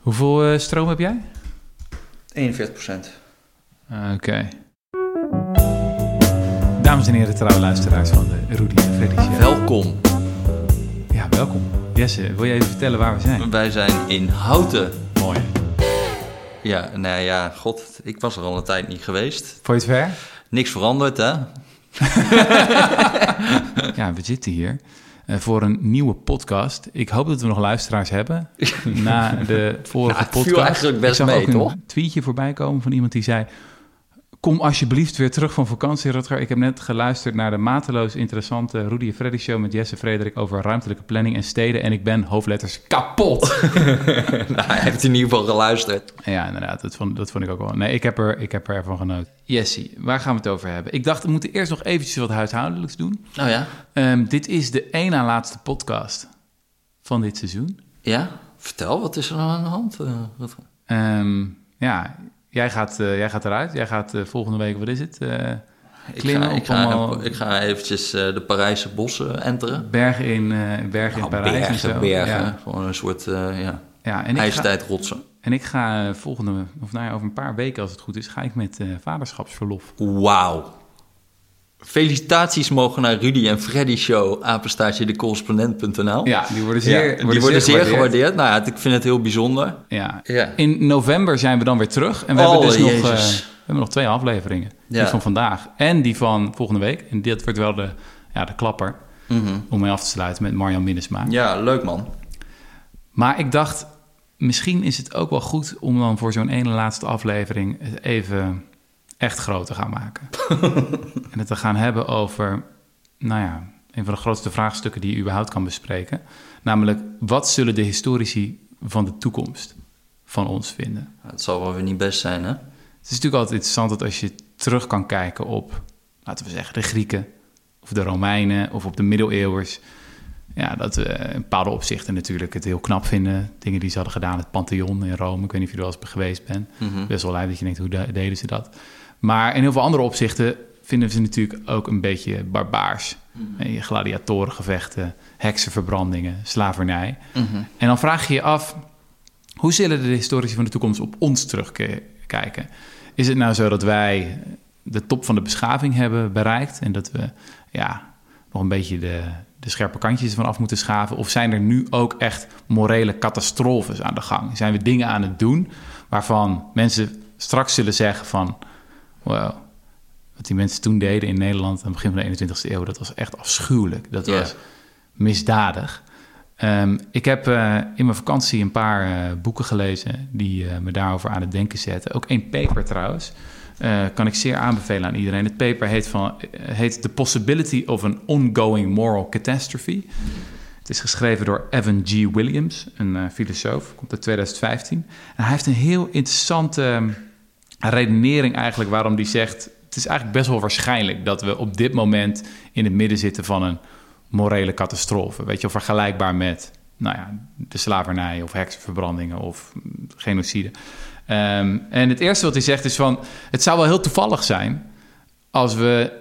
Hoeveel eh, stroom heb jij? 41 procent. Oké. Dames en heren, trouwe luisteraars van de Rudy en Freddy Show. Welkom. Ja, welkom. Jesse, wil je even vertellen waar we zijn? Wij zijn in Houten. Mooi. Ja, nou ja, god, ik was er al een tijd niet geweest. Vond je het ver? Niks veranderd, hè? Ja, we zitten hier eh, voor een nieuwe podcast. Ik hoop dat we nog luisteraars hebben na de vorige Nou, het viel podcast. eigenlijk best ik zag mee, ook een toch? tweetje voorbij komen van iemand die zei... Kom alsjeblieft weer terug van vakantie, Rutger. Ik heb net geluisterd naar de mateloos interessante Rudy en Freddy show met Jesse Frederik over ruimtelijke planning en steden. En ik ben hoofdletters kapot. nou, hij heeft in ieder geval geluisterd. Ja, inderdaad. Dat vond, dat vond ik ook wel. Nee, ik heb, er, ik heb er ervan genoten. Jessie, waar gaan we het over hebben? Ik dacht, we moeten eerst nog eventjes wat huishoudelijks doen. Nou ja. Ehm, dit is de één na laatste podcast van dit seizoen. Ja, vertel, wat is er nou aan de hand? Ehm, ja, jij gaat, eh, jij gaat eruit. Jij gaat eh, volgende week, wat is het? Eh, Ik Klimmen ga, ik, ga, allemaal- ik ga eventjes de Parijse bossen enteren. bergen in, bergen in Nou, Parijs en bergen, zo. bergen. Ja. Gewoon een soort eh ja, Ja, en ik, ga, ijstijd rotsen. en ik ga volgende, of nou ja, over een paar weken als het goed is, ga ik met vaderschapsverlof. Wauw. Felicitaties mogen naar Rudy en Freddy Show, apenstaartje decorrespondent.nl. Ja, die worden zeer, Ja, die worden zeer gewaardeerd. Nou ja, ik vind het heel bijzonder. Ja. Ja. In november zijn we dan weer terug. En we Oh, hebben dus nog, eh, we hebben nog twee afleveringen. Ja. Die van vandaag en die van volgende week. En dit wordt wel de, ja, de klapper Mhm. om mee af te sluiten met Marjan Minnesma. Ja, leuk man. Maar ik dacht, misschien is het ook wel goed om dan voor zo'n ene laatste aflevering even echt groot te gaan maken. en het te gaan hebben over, nou ja, een van de grootste vraagstukken die je überhaupt kan bespreken. Namelijk, wat zullen de historici van de toekomst van ons vinden? Het zal wel weer niet best zijn, hè? Het is natuurlijk altijd interessant dat als je terug kan kijken op, laten we zeggen, de Grieken of de Romeinen of op de middeleeuwers. Ja, dat we in bepaalde opzichten natuurlijk het heel knap vinden. Dingen die ze hadden gedaan, het Pantheon in Rome. Ik weet niet of je er wel eens geweest bent. Mhm. Best wel lijp dat je denkt, hoe de- deden ze dat? Maar in heel veel andere opzichten vinden we ze natuurlijk ook een beetje barbaars. Eh, Gladiatorengevechten, heksenverbrandingen, slavernij. Mhm. En dan vraag je je af, hoe zullen de historici van de toekomst op ons terugkijken? Is het nou zo dat wij de top van de beschaving hebben bereikt en dat we ja, nog een beetje de, de scherpe kantjes ervan af moeten schaven? Of zijn er nu ook echt morele catastrofes aan de gang? Zijn we dingen aan het doen waarvan mensen straks zullen zeggen van... wow, wat die mensen toen deden in Nederland aan het begin van de 21ste eeuw... dat was echt afschuwelijk. Dat was misdadig. Ehm, ik heb eh, in mijn vakantie een paar eh, boeken gelezen die eh, me daarover aan het denken zetten. Ook één paper trouwens. kan ik zeer aanbevelen aan iedereen. Het paper heet, van, heet The Possibility of an Ongoing Moral Catastrophe. Het is geschreven door Evan G. Williams, een filosoof. Komt uit 2015. En hij heeft een heel interessante ehm, redenering eigenlijk waarom hij zegt... het is eigenlijk best wel waarschijnlijk dat we op dit moment in het midden zitten van een morele catastrofe. Weet je, vergelijkbaar met nou ja, de slavernij of heksenverbrandingen of genocide. Ehm, en het eerste wat hij zegt is van... het zou wel heel toevallig zijn als we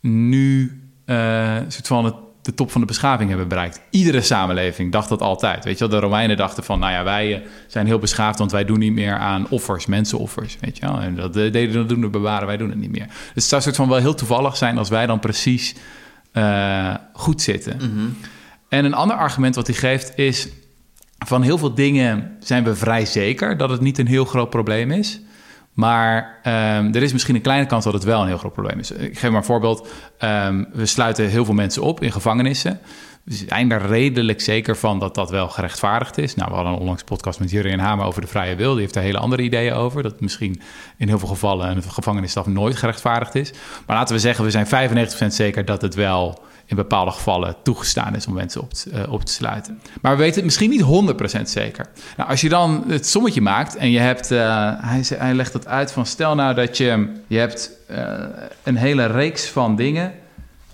nu een soort van het, de top van de beschaving hebben bereikt. Iedere samenleving dacht dat altijd. Weet je wel, de Romeinen dachten van... nou ja, wij eh, zijn heel beschaafd, want wij doen niet meer aan offers, mensenoffers. Weet je wel, en dat eh, deden dat doen de bewaren, wij doen het niet meer. Dus het zou soort van wel heel toevallig zijn als wij dan precies eh, goed zitten. Mhm. En een ander argument wat hij geeft is... van heel veel dingen zijn we vrij zeker dat het niet een heel groot probleem is. Maar ehm, er is misschien een kleine kans dat het wel een heel groot probleem is. Ik geef maar een voorbeeld. Ehm, we sluiten heel veel mensen op in gevangenissen. We zijn er redelijk zeker van dat dat wel gerechtvaardigd is. Nou, we hadden een onlangs podcast met Jurgen Hamer over de vrije wil. Die heeft er hele andere ideeën over. Dat misschien in heel veel gevallen een gevangenisstraf nooit gerechtvaardigd is. Maar laten we zeggen, we zijn 95% zeker dat het wel in bepaalde gevallen toegestaan is om mensen op te, eh, op te sluiten. Maar we weten het misschien niet 100% zeker. Nou, als je dan het sommetje maakt en je hebt, eh, hij, hij legt dat uit van stel nou dat je, je hebt eh, een hele reeks van dingen,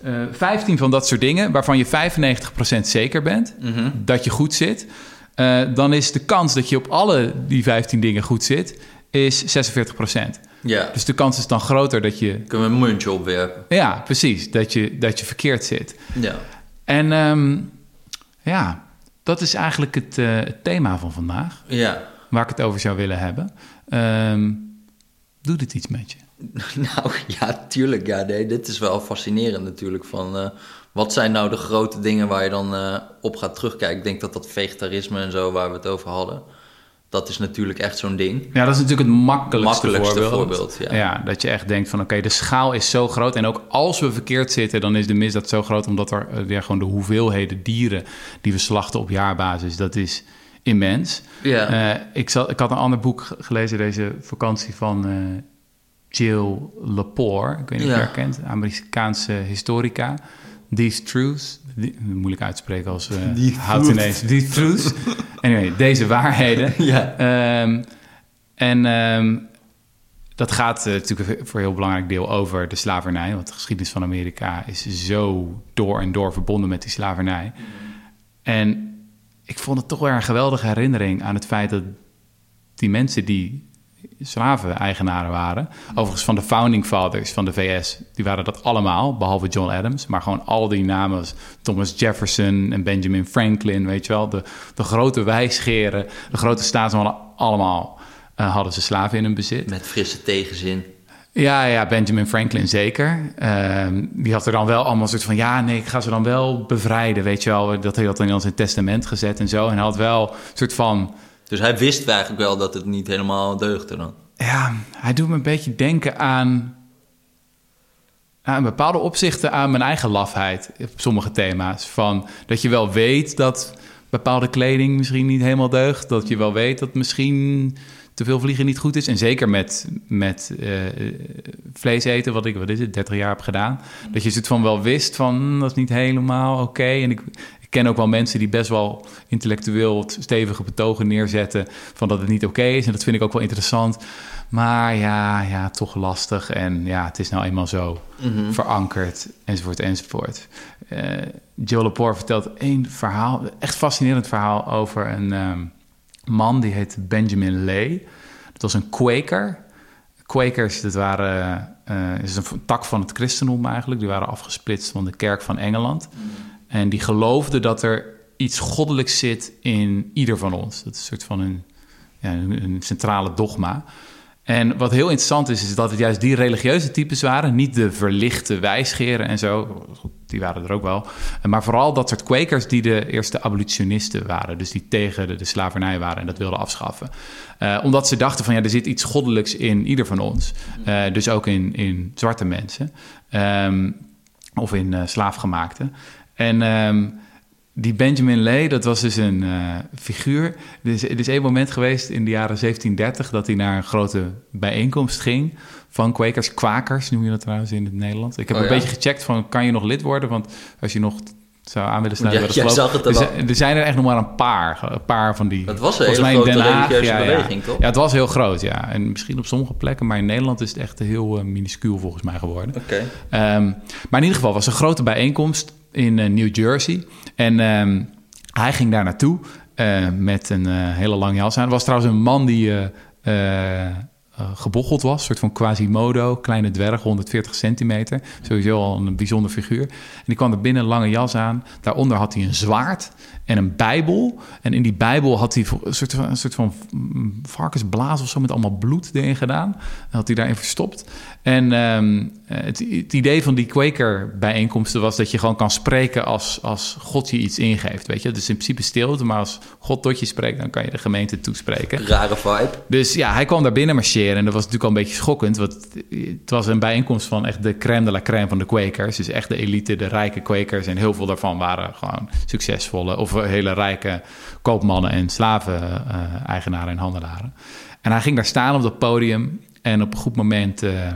eh 15 van dat soort dingen, waarvan je 95% zeker bent Mhm. dat je goed zit, dan is de kans dat je op alle die 15 dingen goed zit, is 46%. Ja, Dus de kans is dan groter dat je, kunnen we een muntje opwerpen. ja, precies, dat je, dat je verkeerd zit. Ja. En ehm, ja, dat is eigenlijk het, eh, het thema van vandaag. Ja. waar ik het over zou willen hebben. Ehm, doet het iets met je? Nou ja, tuurlijk. Ja, nee, dit is wel fascinerend natuurlijk. Van, eh, wat zijn nou de grote dingen waar je dan eh, op gaat terugkijken? Ik denk dat dat vegetarisme en zo, waar we het over hadden... dat is natuurlijk echt zo'n ding. Ja, dat is natuurlijk het makkelijkste, Makkelijkste voorbeeld. voorbeeld, ja. dat je echt denkt van oké, de schaal is zo groot. En ook als we verkeerd zitten, dan is de misdaad zo groot... omdat er eh, weer gewoon de hoeveelheden dieren die we slachten op jaarbasis... dat is immens. Ja. Eh, ik, zal, ik had een ander boek ge- gelezen deze vakantie van eh, Jill Lepore. Ik weet niet of je haar kent, Amerikaanse historica. These Truths. Die, moeilijk uitspreken als uh, Die houdt ineens. These Truths. anyway, deze waarheden. Ja. Ehm, en ehm, dat gaat eh, natuurlijk voor een heel belangrijk deel over de slavernij. Want de geschiedenis van Amerika is zo door en door verbonden met die slavernij. En ik vond het toch wel een geweldige herinnering aan het feit dat die mensen die slaven-eigenaren waren, overigens van de founding fathers van de VS, die waren dat allemaal, behalve John Adams, maar gewoon al die namen, Thomas Jefferson en Benjamin Franklin, weet je wel, de, de grote wijsgeren, de grote staatsmannen, allemaal eh, hadden ze slaven in hun bezit. Met frisse tegenzin. Ja, ja, Benjamin Franklin zeker. Ehm, die had er dan wel allemaal een soort van... ja, nee, ik ga ze dan wel bevrijden, weet je wel. Dat hij had dan in zijn testament gezet en zo. En hij had wel een soort van... Dus hij wist eigenlijk wel dat het niet helemaal deugde dan. Ja, hij doet me een beetje denken aan... aan bepaalde opzichten aan mijn eigen lafheid op sommige thema's. Van dat je wel weet dat bepaalde kleding misschien niet helemaal deugt. Dat je wel weet dat misschien te veel vliegen niet goed is. En zeker met, met eh, vlees eten, wat ik, wat is het, 30 jaar heb gedaan. Dat je het van wel wist van, hm, dat is niet helemaal oké. En ik ken ook wel mensen die best wel intellectueel stevige betogen neerzetten... van dat het niet oké is. En dat vind ik ook wel interessant. Maar ja, ja, toch lastig. En ja, het is nou eenmaal zo verankerd, enzovoort, enzovoort. Uh, Joe Lepore vertelt één verhaal, echt fascinerend verhaal over een... Um, man die heet Benjamin Lay. Dat was een Quaker. Quakers, dat waren, uh, is een tak van het christendom eigenlijk. Die waren afgesplitst van de kerk van Engeland. Mm. En die geloofden dat er iets goddelijks zit in ieder van ons. Dat is een soort van een, ja, een centrale dogma. En wat heel interessant is, is dat het juist die religieuze types waren. Niet de verlichte wijsgeren en zo. Die waren er ook wel. Maar vooral dat soort kwekers die de eerste abolitionisten waren. Dus die tegen de, de slavernij waren en dat wilden afschaffen. Uh, omdat ze dachten van ja, er zit iets goddelijks in ieder van ons. Uh, dus ook in, in zwarte mensen. Um, of in uh, slaafgemaakten. En... Um, die Benjamin Lay, dat was dus een uh, figuur. Er is, er is één moment geweest in de jaren 1730 dat hij naar een grote bijeenkomst ging van kwekers, kwakers noem je dat trouwens in het Nederlands. Ik heb oh, een ja. beetje gecheckt van, kan je nog lid worden? Want als je nog zou aan willen sluiten ja, bij de geloof, er, zijn, er zijn er echt nog maar een paar, een paar van die. Het was een hele grote religieuze ja, beweging, toch? Ja, het was heel groot, ja. En misschien op sommige plekken, maar in Nederland is het echt heel uh, minuscuul volgens mij geworden. Oké. Okay. Um, maar in ieder geval was een grote bijeenkomst in uh, New Jersey. En um, hij ging daar naartoe uh, met een uh, hele lange jas aan. Er was trouwens een man die uh, gebocheld was, een soort van Quasimodo, kleine dwerg, 140 centimeter. Sowieso al een bijzonder figuur. En die kwam er binnen, lange jas aan. Daaronder had hij een zwaard en een bijbel. En in die bijbel had hij een soort van, een soort van varkensblaas of zo met allemaal bloed erin gedaan. Dat had hij daarin verstopt. En um, het, het, idee van die Quaker-bijeenkomsten was dat je gewoon kan spreken als, als God je iets ingeeft. Weet je, dus in principe stilte, maar als God tot je spreekt, dan kan je de gemeente toespreken. Rare vibe. Dus ja, hij kwam daar binnen marcheren en dat was natuurlijk al een beetje schokkend. Want het was een bijeenkomst van echt de crème de la crème van de Quakers. Dus echt de elite, de rijke Quakers. En heel veel daarvan waren gewoon succesvolle of hele rijke koopmannen en slaven-eigenaren en handelaren. En hij ging daar staan op dat podium en op een goed moment uh,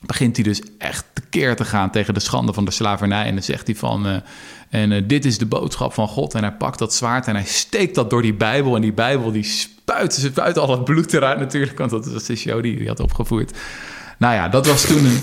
begint hij dus echt tekeer te gaan tegen de schande van de slavernij. En dan zegt hij van, uh, en uh, dit is de boodschap van God. En hij pakt dat zwaard en hij steekt dat door die Bijbel. En die Bijbel die spuit, ze spuit al het bloed eruit natuurlijk, want dat was de show die hij had opgevoerd. Nou ja, dat was toen een,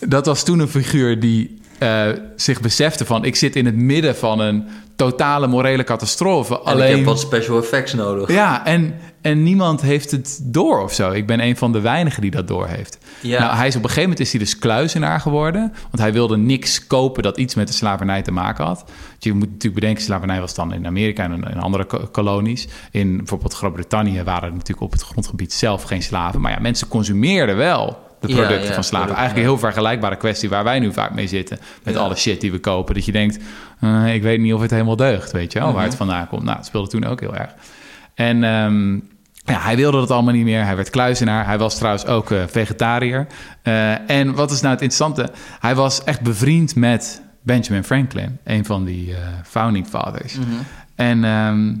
dat was toen een figuur die uh, zich besefte van... ik zit in het midden van een totale morele catastrofe. En Alleen, ik heb wat special effects nodig. Ja, en, en niemand heeft het door of zo. Ik ben een van de weinigen die dat door heeft. Ja. Nou, hij is op een gegeven moment is hij dus kluizenaar geworden. Want hij wilde niks kopen dat iets met de slavernij te maken had. Je moet natuurlijk bedenken, slavernij was dan in Amerika en in andere ko- kolonies. In bijvoorbeeld Groot-Brittannië waren er natuurlijk op het grondgebied zelf geen slaven. Maar ja, mensen consumeerden wel de producten ja, van slaven. Eigenlijk een heel vergelijkbare kwestie waar wij nu vaak mee zitten. Met Ja. alle shit die we kopen. Dat je denkt, eh, ik weet niet of het helemaal deugt, weet je wel, Mhm. waar het vandaan komt. Nou, het speelde toen ook heel erg. En ehm, ja, hij wilde dat allemaal niet meer. Hij werd kluizenaar. Hij was trouwens ook eh, vegetariër. Eh, en wat is nou het interessante? Hij was echt bevriend met Benjamin Franklin, een van die eh, founding fathers. Mhm. En ehm,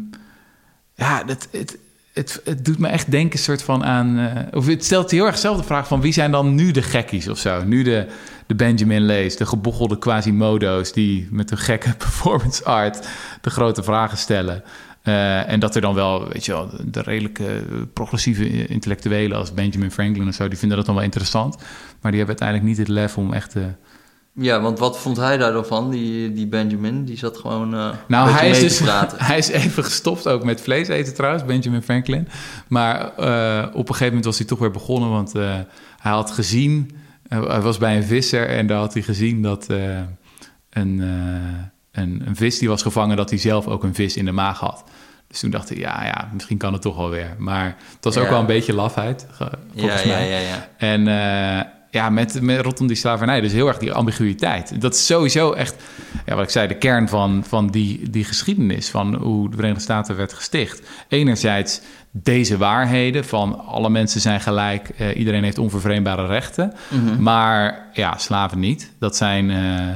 ja, het, het, het, het doet me echt denken soort van aan... of het stelt heel erg zelf de vraag van... wie zijn dan nu de gekkies of zo? Nu de, de Benjamin Lees, de gebochelde Quasimodo's... die met hun gekke performance art de grote vragen stellen. Eh, en dat er dan wel, weet je wel, de redelijke progressieve intellectuelen... als Benjamin Franklin of zo, die vinden dat dan wel interessant. Maar die hebben uiteindelijk niet het lef om echt... eh, Ja, want wat vond hij daar dan van, die, die Benjamin? Die zat gewoon eh Nou, hij is, dus, te hij is even gestopt ook met vlees eten trouwens, Benjamin Franklin. Maar op een gegeven moment was hij toch weer begonnen, want hij had gezien... hij was bij een visser en daar had hij gezien dat een, een, een vis die was gevangen... dat hij zelf ook een vis in de maag had. Dus toen dacht hij, ja, ja, misschien kan het toch wel weer. Maar het was ook Ja. wel een beetje lafheid, ge- Ja, volgens ja, mij. ja, ja. En eh, ja, met, met rondom die slavernij, dus heel erg die ambiguïteit. Dat is sowieso echt, ja, wat ik zei, de kern van, van die, die geschiedenis van hoe de Verenigde Staten werd gesticht. Enerzijds deze waarheden van alle mensen zijn gelijk, eh, iedereen heeft onvervreembare rechten. Mhm. Maar ja, slaven niet. Dat zijn eh,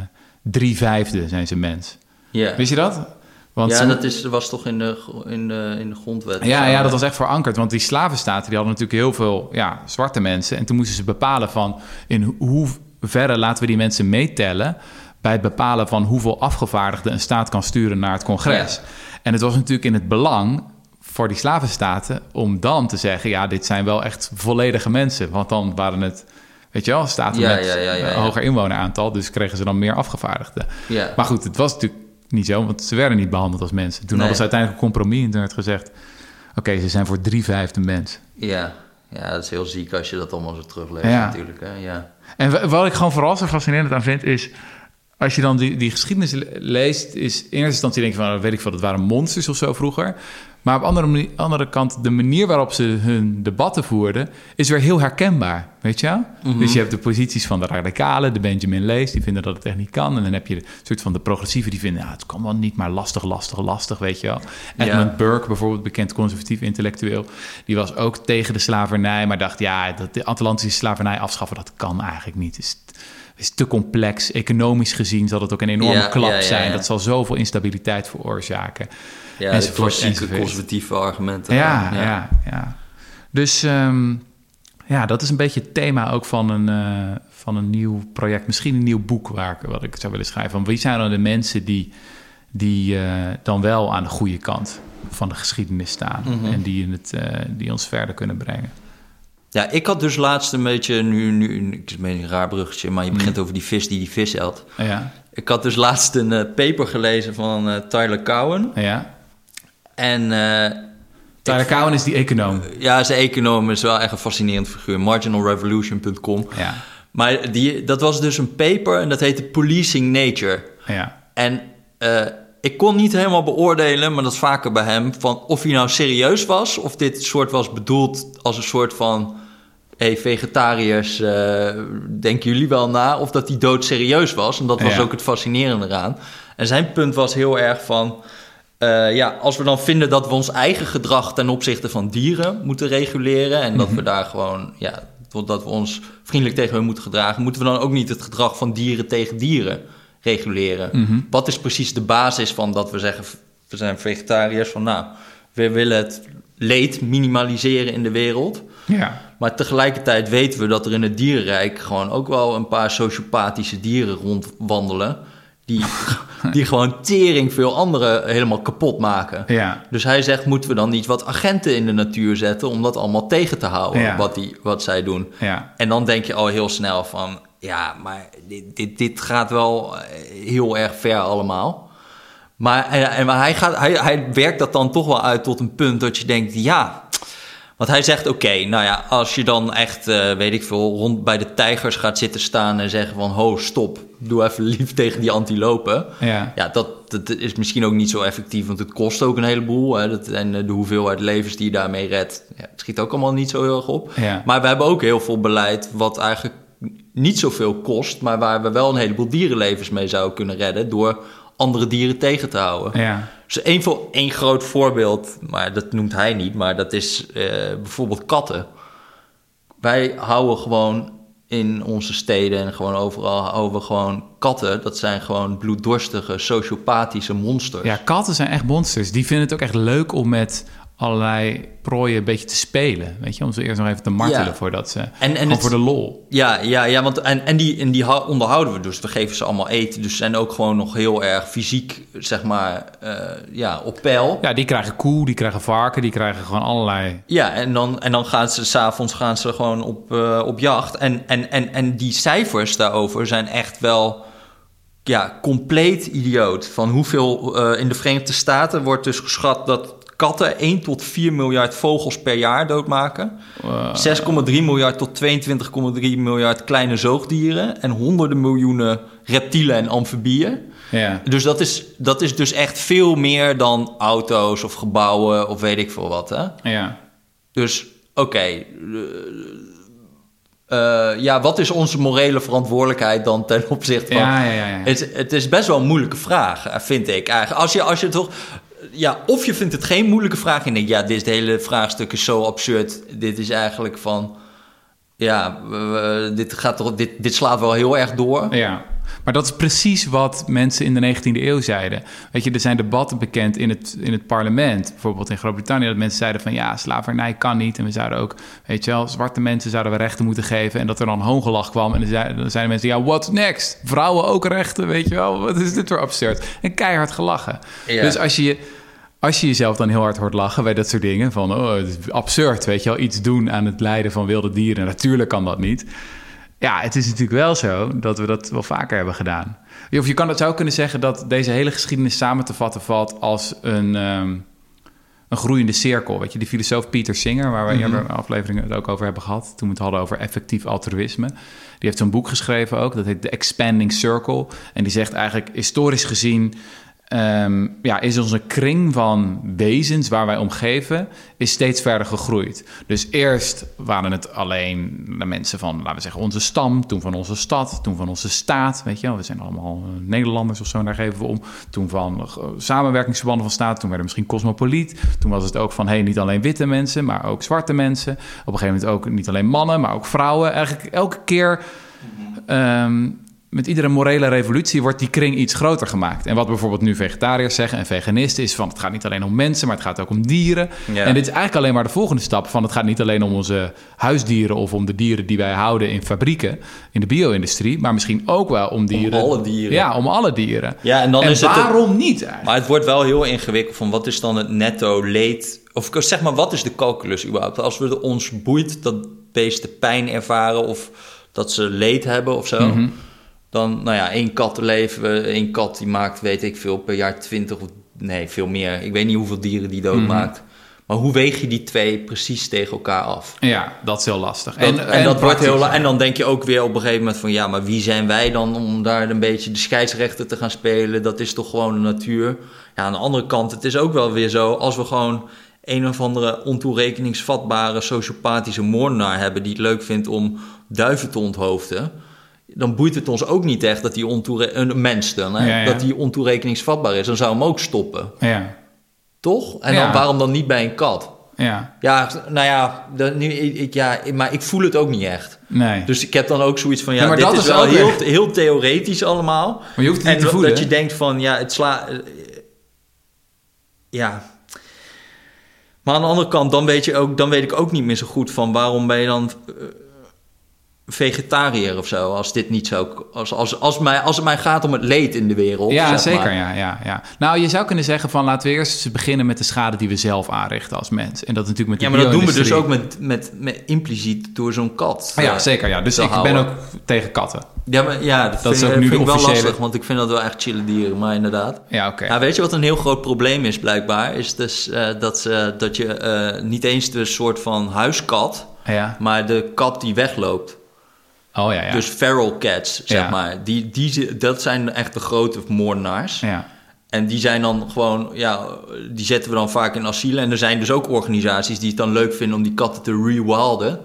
drie vijfde zijn ze mens. Ja, Wist je dat? Want ja ze- dat is, was toch in de, in de, in de grondwet? ja, ja, dat was echt verankerd. Want die slavenstaten die hadden natuurlijk heel veel ja, zwarte mensen. En toen moesten ze bepalen van in hoeverre laten we die mensen meetellen... bij het bepalen van hoeveel afgevaardigden een staat kan sturen naar het congres. En het was natuurlijk in het belang voor die slavenstaten om dan te zeggen... ja, dit zijn wel echt volledige mensen. Want dan waren het, weet je wel, staten Ja, met ja, ja, een ja. hoger inwoneraantal. Dus kregen ze dan meer afgevaardigden. Ja. Maar goed, het was natuurlijk niet zo, want ze werden niet behandeld als mensen. Toen Nee. hadden ze uiteindelijk een compromis en toen werd gezegd... oké, ze zijn voor drie vijfde mens. Ja. ja, dat is heel ziek als je dat allemaal zo terugleest natuurlijk. Hè? Ja. En wa- wat ik gewoon vooral zo fascinerend aan vind, is... als je dan die, die geschiedenis le- leest, is in eerste instantie denk je van... weet ik veel, dat waren monsters of zo vroeger. Maar op andere, andere kant, de manier waarop ze hun debatten voerden... is weer heel herkenbaar, weet je? Mhm. Dus je hebt de posities van de radicalen, de Benjamin Lees... die vinden dat het echt niet kan. En dan heb je de soort van de progressieven die vinden... Ja, het kan wel niet, maar lastig, lastig, lastig, weet je wel. Edmund Burke, bijvoorbeeld bekend conservatief intellectueel... die was ook tegen de slavernij, maar dacht... ja, dat de Atlantische slavernij afschaffen, dat kan eigenlijk niet. Het is, is te complex. Economisch gezien zal het ook een enorme Ja, klap ja, ja, zijn. Dat zal zoveel instabiliteit veroorzaken. Ja, de Enzovoort, klassieke conservatieve argumenten. Ja, ja, ja. Dus ehm, ja, dat is een beetje het thema ook van een, eh, van een nieuw project. Misschien een nieuw boek waar ik, wat ik zou willen schrijven. Van wie zijn dan de mensen die, die eh, dan wel aan de goede kant van de geschiedenis staan. Mhm. En die, in het, eh, die ons verder kunnen brengen. Ja, ik had dus laatst een beetje, nu, nu ik is een raar bruggetje, maar je Mm. begint over die vis die die vis eet. Ja, Ik had dus laatst een paper gelezen van eh, Tyler Cowen. ja. En eh, Tyler Cowen is die econoom. ja, zijn econoom is wel echt een fascinerend figuur. Marginalrevolution.com. Ja, Maar die, dat was dus een paper en dat heette Policing Nature. ja, En eh, ik kon niet helemaal beoordelen, maar dat is vaker bij hem, van of hij nou serieus was, of dit soort was bedoeld als een soort van, hey, vegetariërs, eh, denken jullie wel na, of dat hij doodserieus was. En dat was Ja. ook het fascinerende eraan. En zijn punt was heel erg van, eh, ja, als we dan vinden dat we ons eigen gedrag ten opzichte van dieren moeten reguleren en dat we daar gewoon, ja, dat we ons vriendelijk tegen hun moeten gedragen, moeten we dan ook niet het gedrag van dieren tegen dieren reguleren? Mhm. Wat is precies de basis van dat we zeggen, we zijn vegetariërs, van nou, we willen het leed minimaliseren in de wereld. ja. Maar tegelijkertijd weten we dat er in het dierenrijk gewoon ook wel een paar sociopathische dieren rondwandelen. Die, die gewoon tering veel anderen helemaal kapot maken. ja. Dus hij zegt, moeten we dan niet wat agenten in de natuur zetten om dat allemaal tegen te houden, Ja. wat, die, wat zij doen. ja. En dan denk je al heel snel van, ja, maar dit, dit, dit gaat wel eh, heel erg ver allemaal. Maar, en, en, maar hij, gaat, hij, hij werkt dat dan toch wel uit tot een punt dat je denkt, ja, Want hij zegt, oké, nou ja, als je dan echt, eh, weet ik veel, rond bij de tijgers gaat zitten staan en zeggen van, ho, stop, doe even lief tegen die antilopen. Ja. Ja, dat, dat is misschien ook niet zo effectief, want het kost ook een heleboel. Hè, dat, en eh, de hoeveelheid levens die je daarmee redt, ja, het schiet ook allemaal niet zo heel erg op. Ja. Maar we hebben ook heel veel beleid wat eigenlijk niet zoveel kost, maar waar we wel een heleboel dierenlevens mee zouden kunnen redden door andere dieren tegen te houden. Ja. Dus één, voor, één groot voorbeeld, maar dat noemt hij niet, maar dat is eh, bijvoorbeeld katten. Wij houden gewoon in onze steden en gewoon overal houden we gewoon katten. Dat zijn gewoon bloeddorstige, sociopathische monsters. ja, katten zijn echt monsters. Die vinden het ook echt leuk om met allerlei prooien een beetje te spelen. Weet je, om ze eerst nog even te martelen Ja. voordat ze... En- en gewoon het- voor de lol. Ja, ja, ja want en, en, die, en die hou- onderhouden we dus. We geven ze allemaal eten. Dus ze zijn ook gewoon nog heel erg fysiek, zeg maar, eh, ja, op peil. Ja, die krijgen koe, die krijgen varken, die krijgen gewoon allerlei... Ja, en dan, en dan gaan ze s'avonds gaan ze gewoon op, eh, op jacht. En, en, en, en die cijfers daarover zijn echt wel ja, compleet idioot. Van hoeveel eh, in de Verenigde Staten wordt dus geschat dat katten 1 tot 4 miljard vogels per jaar doodmaken. eh, 6,3 miljard tot 22,3 miljard kleine zoogdieren. En honderden miljoenen reptielen en amfibieën. ja. Dus dat is, dat is dus echt veel meer dan auto's of gebouwen of weet ik veel wat. Hè? ja. Dus oké, eh, eh, ja, wat is onze morele verantwoordelijkheid dan ten opzichte van... Ja, ja, ja, ja. Het, het is best wel een moeilijke vraag, eh, vind ik eigenlijk. Als je, als je toch... Ja, of je vindt het geen moeilijke vraag en denkt... ja, dit hele vraagstuk is zo absurd. Dit is eigenlijk van... Ja, dit, gaat toch, dit, dit slaat wel heel erg door. Ja, maar dat is precies wat mensen in de 19e eeuw zeiden. Weet je, er zijn debatten bekend in het, in het parlement, bijvoorbeeld in Groot-Brittannië, dat mensen zeiden van ja, slavernij kan niet. En we zouden ook, weet je wel, zwarte mensen zouden we rechten moeten geven. En dat er dan hoongelach kwam. En dan zeiden, dan zeiden mensen, ja, what's next? Vrouwen ook rechten, weet je wel? Wat is dit voor absurd? En keihard gelachen. Ja. Dus als je als je jezelf dan heel hard hoort lachen bij dat soort dingen, van oh, het is absurd, weet je wel, iets doen aan het lijden van wilde dieren, natuurlijk kan dat niet. Ja, het is natuurlijk wel zo dat we dat wel vaker hebben gedaan. Of je kan het zou kunnen zeggen dat deze hele geschiedenis samen te vatten valt als een, ehm, een groeiende cirkel. Weet je, die filosoof Peter Singer, waar we Mhm. eerder afleveringen het ook over hebben gehad, toen we het hadden over effectief altruïsme. Die heeft zo'n boek geschreven ook, dat heet The Expanding Circle. En die zegt eigenlijk, historisch gezien, ehm, ja, is onze kring van wezens waar wij omgeven, is steeds verder gegroeid. Dus eerst waren het alleen de mensen van, laten we zeggen, onze stam, toen van onze stad, toen van onze staat, weet je wel. We zijn allemaal eh, Nederlanders of zo, daar geven we om. Toen van eh, samenwerkingsverbanden van staat, toen werden we misschien cosmopoliet. Toen was het ook van, hey, niet alleen witte mensen, maar ook zwarte mensen. Op een gegeven moment ook niet alleen mannen, maar ook vrouwen. Eigenlijk elke keer... ehm, met iedere morele revolutie wordt die kring iets groter gemaakt. En wat bijvoorbeeld nu vegetariërs zeggen en veganisten is van het gaat niet alleen om mensen, maar het gaat ook om dieren. Ja. En dit is eigenlijk alleen maar de volgende stap van het gaat niet alleen om onze huisdieren of om de dieren die wij houden in fabrieken, in de bio-industrie, maar misschien ook wel om dieren. alle dieren. Ja, om alle dieren. Ja, en dan en is het... waarom niet eigenlijk? Maar het wordt wel heel ingewikkeld van wat is dan het netto leed... Of zeg maar, wat is de calculus überhaupt? Als we ons boeit dat beesten pijn ervaren of dat ze leed hebben of zo... Mhm. Dan, nou ja, één kat leven, één kat die maakt, weet ik veel, per jaar 20 of... Nee, veel meer. Ik weet niet hoeveel dieren die doodmaakt. Maar hoe weeg je die twee precies tegen elkaar af? Ja, dat is heel lastig. Dat- en, dat wordt heel, en dan denk je ook weer op een gegeven moment van ja, maar wie zijn wij dan om daar een beetje de scheidsrechter te gaan spelen? Dat is toch gewoon de natuur. Ja, aan de andere kant, het is ook wel weer zo als we gewoon een of andere ontoerekeningsvatbare sociopathische moordenaar hebben die het leuk vindt om duiven te onthoofden. Dan boeit het ons ook niet echt dat die ontoere een mens dan, hè, Ja, ja. dat die ontoerekeningsvatbaar is. Dan zou hem ook stoppen, Ja, toch? En dan, waarom dan niet bij een kat? ja, Ja, nou ja, dat, nu, ik, ja, maar ik voel het ook niet echt. nee. Dus ik heb dan ook zoiets van, ja, Ja, maar dit dat is, is wel heel, echt- heel theoretisch allemaal. Maar je hoeft het en niet te dat- voelen. dat je denkt van, ja, het sla... eh, Ja. Maar aan de andere kant, dan weet, je ook, dan weet ik ook niet meer zo goed van waarom ben je dan... vegetariër of zo. Als dit niet zo. Als, als, als, mij, als het mij gaat om het leed in de wereld. Ja, zeg zeker. maar. Ja, ja, ja. Nou, je zou kunnen zeggen van laten we eerst beginnen met de schade die we zelf aanrichten als mens. En dat is natuurlijk met de Ja, maar dat doen we dus ook met, met, met impliciet door zo'n kat. Ja, eh, zeker. Ja. Dus ik ben ook tegen katten. Ja, maar, ja dat, is vind, ook nu vind ik wel lastig, want ik vind dat wel echt chille dieren, maar inderdaad. Ja, oké. Ja, weet je wat een heel groot probleem is blijkbaar? Is dus eh, dat, ze, dat je eh, niet eens de soort van huiskat, Ja. maar de kat die wegloopt. Oh ja, ja. Dus feral cats, zeg Ja. maar. Die, die, dat zijn echt de grote moordenaars. ja. En die zijn dan gewoon, ja, die zetten we dan vaak in asielen. En er zijn dus ook organisaties die het dan leuk vinden om die katten te rewilden.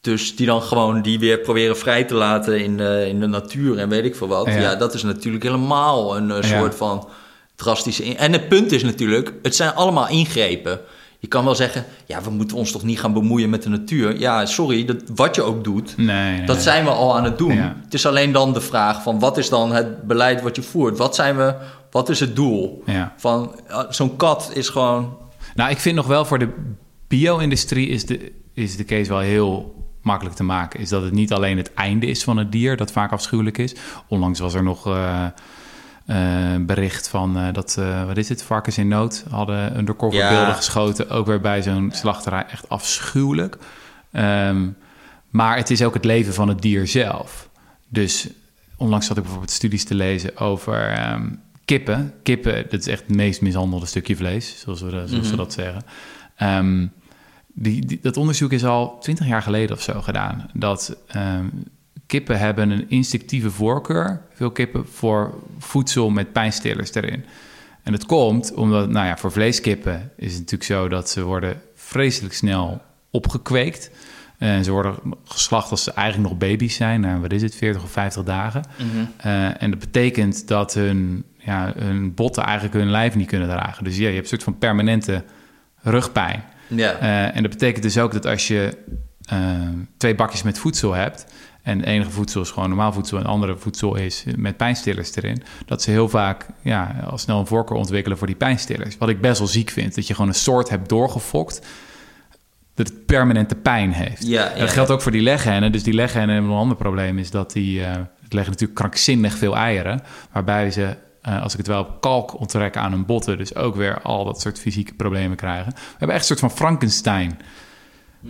Dus die dan gewoon die weer proberen vrij te laten in de, in de natuur en weet ik veel wat. Ja. Ja, dat is natuurlijk helemaal een eh, Ja. soort van drastische... En het punt is natuurlijk, het zijn allemaal ingrepen. Je kan wel zeggen, ja, we moeten ons toch niet gaan bemoeien met de natuur. Ja, sorry, dat, wat je ook doet, Nee, nee, dat nee. zijn we al aan het doen. Ja. Het is alleen dan de vraag van wat is dan het beleid wat je voert? Wat zijn we, wat is het doel? Ja. Van eh, zo'n kat is gewoon. Nou, ik vind nog wel voor de bio-industrie is de, is de case wel heel makkelijk te maken. Is dat het niet alleen het einde is van het dier, dat vaak afschuwelijk is. Onlangs was er nog eh, bericht van eh, dat, eh, wat is het, varkens in nood hadden undercover Ja. beelden geschoten. Ook weer bij zo'n slachterij, echt afschuwelijk. Ehm, maar het is ook het leven van het dier zelf. Dus onlangs zat ik bijvoorbeeld studies te lezen over ehm, kippen. Kippen, dat is echt het meest mishandelde stukje vlees, zoals we, zoals we Mhm. dat zeggen. Ehm, die, die- dat onderzoek is al twintig jaar geleden of zo gedaan. Dat kippen hebben een instinctieve voorkeur, veel kippen, voor voedsel met pijnstillers erin. En dat komt omdat, nou ja, voor vleeskippen is het natuurlijk zo dat ze worden vreselijk snel opgekweekt. En ze worden geslacht als ze eigenlijk nog baby's zijn, nou, wat is het, 40 of 50 dagen. Eh, en dat betekent dat hun, ja, hun botten eigenlijk hun lijf niet kunnen dragen. Dus ja, je hebt een soort van permanente rugpijn. Ja. Eh, en dat betekent dus ook dat als je eh, twee bakjes met voedsel hebt... en enige voedsel is gewoon normaal voedsel... en andere voedsel is met pijnstillers erin... dat ze heel vaak ja, al snel een voorkeur ontwikkelen voor die pijnstillers. Wat ik best wel ziek vind. Dat je gewoon een soort hebt doorgefokt... dat het permanente pijn heeft. Ja, En dat geldt ook voor die leghennen. Dus die leghennen hebben een ander probleem... is dat die eh, leggen natuurlijk krankzinnig veel eieren... waarbij ze... eh, als ik het wel op kalk onttrekken aan hun botten, dus ook weer al dat soort fysieke problemen krijgen. We hebben echt een soort van Frankenstein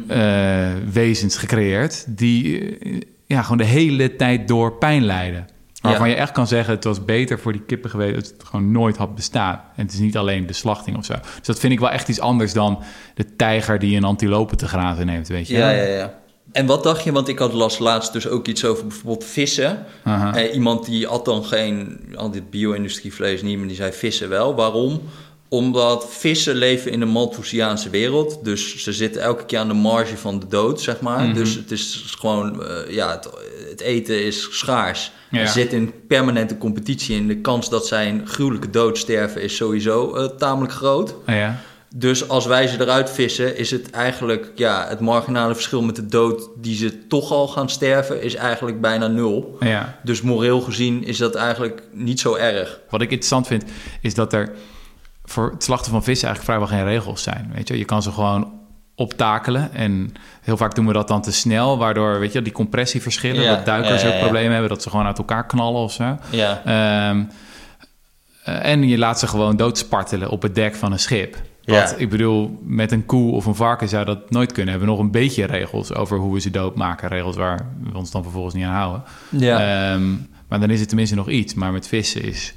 eh, wezens gecreëerd die ja, gewoon de hele tijd door pijn lijden. Waarvan Ja. je echt kan zeggen, het was beter voor die kippen geweest als het gewoon nooit had bestaan. En het is niet alleen de slachting of zo. Dus dat vind ik wel echt iets anders dan de tijger die een antilope te grazen neemt, weet je. Ja, ja, ja. En wat dacht je, want ik had las laatst dus ook iets over bijvoorbeeld vissen. Aha. Eh, iemand die at dan geen, al dit bio-industrievlees niet, maar die zei vissen wel. Waarom? Omdat vissen leven in een Malthusiaanse wereld. Dus ze zitten elke keer aan de marge van de dood, zeg maar. Mhm. Dus het is gewoon, eh, ja, het, het eten is schaars. Ja. Ze zitten in permanente competitie en de kans dat zij een gruwelijke dood sterven is sowieso eh, tamelijk groot. Ah, ja. Dus als wij ze eruit vissen, is het eigenlijk ja, het marginale verschil met de dood die ze toch al gaan sterven, is eigenlijk bijna nul. ja. Dus moreel gezien is dat eigenlijk niet zo erg. Wat ik interessant vind, is dat er voor het slachten van vissen eigenlijk vrijwel geen regels zijn. Weet je, je kan ze gewoon optakelen. En heel vaak doen we dat dan te snel, waardoor weet je, die compressieverschillen, Ja, dat duikers ja, ja, ook problemen hebben, dat ze gewoon uit elkaar knallen of zo. Ja, Ehm, eh, en je laat ze gewoon doodspartelen op het dek van een schip. Ja. Wat, ik bedoel, met een koe of een varken zou dat nooit kunnen. We hebben nog een beetje regels over hoe we ze doodmaken. Regels waar we ons dan vervolgens niet aan houden. ja. Ehm, maar dan is het tenminste nog iets. Maar met vissen is...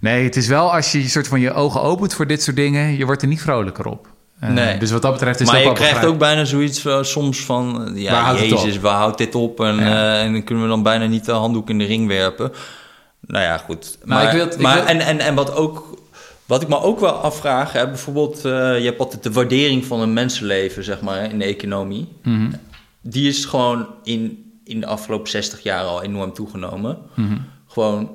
Nee, het is wel als je soort van je ogen opent voor dit soort dingen... je wordt er niet vrolijker op. Nee. Dus wat dat betreft is maar het je ook wel krijgt ook bijna zoiets eh, soms van... eh, Ja, Waar houdt het jezus, waar houdt dit op? En, Ja. en dan kunnen we dan bijna niet de handdoek in de ring werpen. Nou ja, goed. Maar, ik wil- ik maar wil- En, en, en wat ook... Wat ik me ook wel afvraag, hè, bijvoorbeeld, je hebt altijd de waardering van een mensenleven, zeg maar, in de economie. Mhm, Die is gewoon in, in de afgelopen 60 jaar al enorm toegenomen. mhm. Gewoon